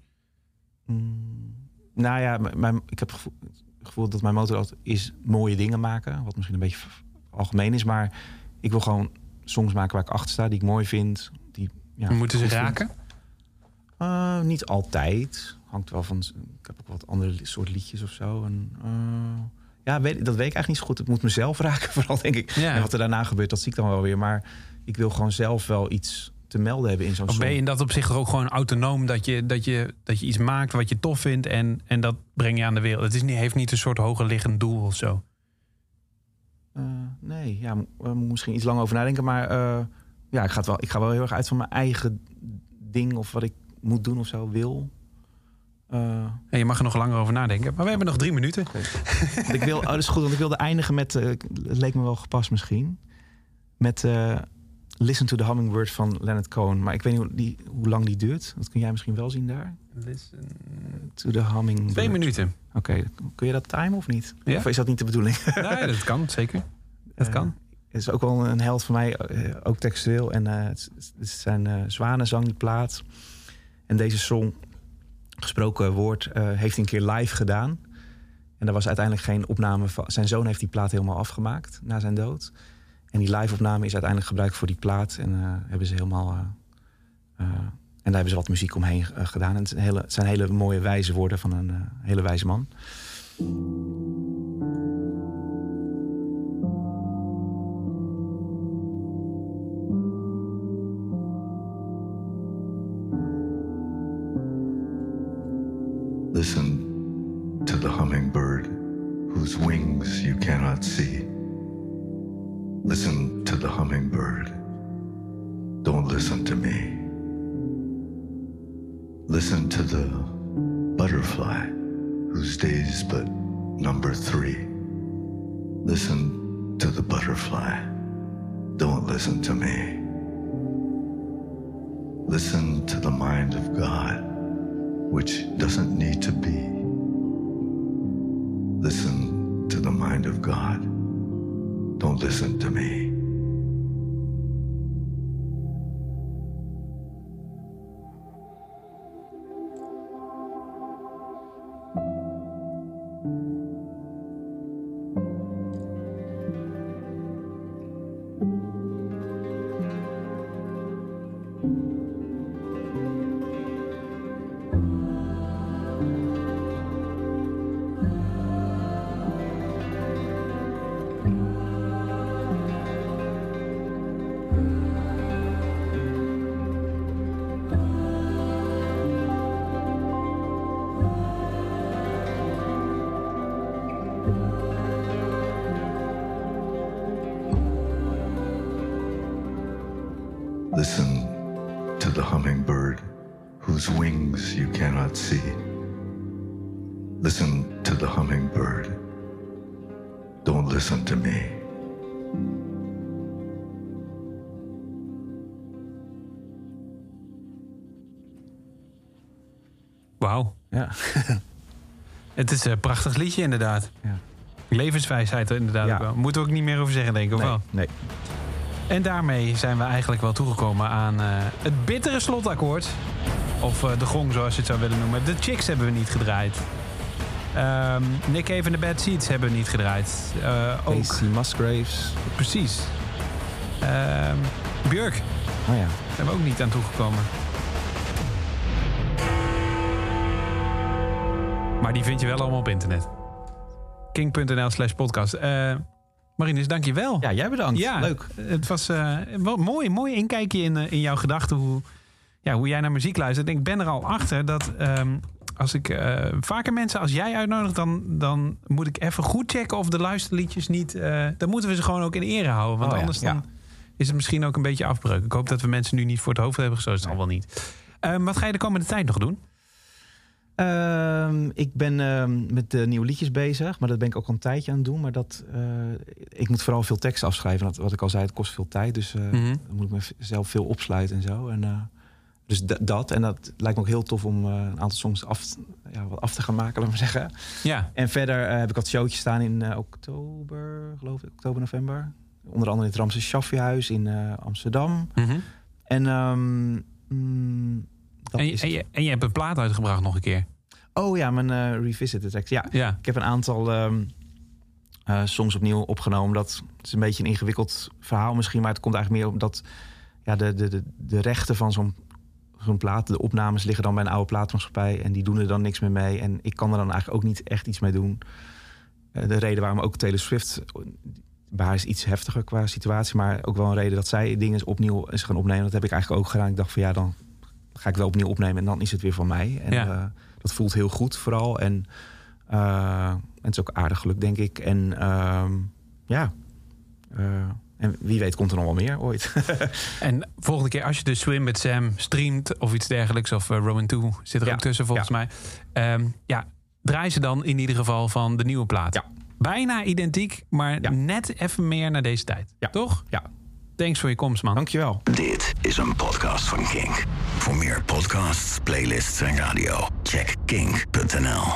Mm, nou ja, mijn, ik heb het gevoel, het gevoel dat mijn motor altijd is mooie dingen maken. Wat misschien een beetje algemeen is. Maar ik wil gewoon songs maken waar ik achter sta. Die ik mooi vind. Die, ja, Moeten ze raken? Eh, niet altijd. Hangt wel van... Ik heb ook wat andere soort liedjes of zo. En, eh, ja, weet, dat weet ik eigenlijk niet zo goed. Het moet mezelf raken vooral, denk ik. Ja. En wat er daarna gebeurt, dat zie ik dan wel weer. Maar ik wil gewoon zelf wel iets te melden hebben in zo'n Of ben je in dat opzicht ook gewoon autonoom dat je, dat je, dat je iets maakt wat je tof vindt en, en dat breng je aan de wereld? Het is niet, heeft niet een soort hoger liggend doel of zo. Eh, nee, ja, mo- moet misschien iets lang over nadenken. Maar eh, ja, ik ga, het wel, ik ga wel heel erg uit van mijn eigen ding of wat ik moet doen of zo wil. Eh, En je mag er nog langer over nadenken. Maar we hebben nog drie minuten. want ik wil, oh, dat is goed, want ik wilde eindigen met, eh, het leek me wel gepast misschien, met eh, Listen to the Hummingbird van Leonard Cohen. Maar ik weet niet hoe, die, hoe lang die duurt. Dat kun jij misschien wel zien daar. To the Hummingbird. Twee minuten. Oké, kun je dat timen of niet? Ja. Of is dat niet de bedoeling? Nee, dat kan, zeker. Dat kan. Het is ook wel een held voor mij, eh, ook textueel. En eh, het, is- het zijn eh, zwanenzang, die plaat. En deze song, gesproken woord, eh, heeft een keer live gedaan. En daar was uiteindelijk geen opname van. Zijn zoon heeft die plaat helemaal afgemaakt na zijn dood. En die live-opname is uiteindelijk gebruikt voor die plaat. En eh, hebben ze helemaal. eh, en daar hebben ze wat muziek omheen gedaan. En hele, het zijn hele mooie wijze woorden van een hele wijze man. Listen to the hummingbird whose wings you cannot see. Listen to the hummingbird. Don't listen to me. Listen to the butterfly whose days but number three. Listen to the butterfly. Don't listen to me. Listen to the mind of God which doesn't need to be. Listen to the mind of God. Don't listen to me. Het is een prachtig liedje inderdaad. Ja. Levenswijsheid inderdaad Ja. ook wel. Moeten we ook niet meer over zeggen, denk ik. Of Nee, wel? nee. En daarmee zijn we eigenlijk wel toegekomen aan eh, het bittere slotakkoord. Of eh, de gong, zoals je het zou willen noemen. De Chicks hebben we niet gedraaid. Ehm, Nick Cave en de Bad Seeds hebben we niet gedraaid. Eh, ook, Casey Musgraves. precies. Ehm, Björk Oh ja. zijn we ook niet aan toegekomen. Maar die vind je wel allemaal op internet. King.nl slash podcast. Eh Marinus, dank je wel. Ja, jij bedankt. Ja, Leuk. Het was eh, wel mooi, mooi inkijkje in, eh, in jouw gedachten. Hoe, ja, hoe jij naar muziek luistert. Ik ben er al achter dat ehm, als ik eh, vaker mensen als jij uitnodig, dan, dan moet ik even goed checken of de luisterliedjes niet. eh, dan moeten we ze gewoon ook in ere houden. Want Oh ja, anders ja. dan is het misschien ook een beetje afbreuk. Ik hoop dat we mensen nu niet voor het hoofd hebben gestoten. Dat zal wel niet. Ehm, wat ga je de komende tijd nog doen? Ehm, ik ben ehm, met de nieuwe liedjes bezig, maar dat ben ik ook al een tijdje aan het doen. Maar dat, eh, ik moet vooral veel tekst afschrijven. Dat, wat ik al zei, het kost veel tijd. Dus eh, Mhm. dan moet ik mezelf veel opsluiten en zo. En, eh, dus da- dat. En dat lijkt me ook heel tof om een aantal songs af, ja, wat af te gaan maken, laat maar zeggen. Ja, En verder heb ik wat showtjes staan in oktober, geloof ik, oktober, november. Onder andere in het Ramses Shaffiehuis in Amsterdam. Mhm. En, ehm, mm, dat en, je, en, je, en je hebt een plaat uitgebracht nog een keer. Oh ja, mijn eh revisited tracks. Ja, Ja. ik heb een aantal eh, songs opnieuw opgenomen. Dat is een beetje een ingewikkeld verhaal misschien, maar het komt eigenlijk meer op dat ja, de, de, de, de rechten van zo'n zo'n plaat, de opnames liggen dan bij een oude plaatmaatschappij en die doen er dan niks meer mee. En ik kan er dan eigenlijk ook niet echt iets mee doen. Eh, de reden waarom ook Taylor Swift, bij haar is iets heftiger qua situatie, maar ook wel een reden dat zij dingen opnieuw is gaan opnemen. Dat heb ik eigenlijk ook gedaan. Ik dacht van ja, dan ga ik wel opnieuw opnemen en dan is het weer van mij. En Ja. eh, dat voelt heel goed vooral. En, eh, het is ook aardig geluk, denk ik. En ehm, ja, eh, en wie weet komt er nog wel meer ooit. En volgende keer als je de Swim with Sam streamt of iets dergelijks, of Roman 2 zit er Ja, ook tussen volgens ja. mij. Ehm, ja, draai ze dan in ieder geval van de nieuwe plaat. Ja. Bijna identiek, maar net even meer naar deze tijd. Ja. Toch? ja, Thanks voor je komst, man. dankjewel. Dit is een podcast van Kink. Voor meer podcasts, playlists en radio, check kink.nl.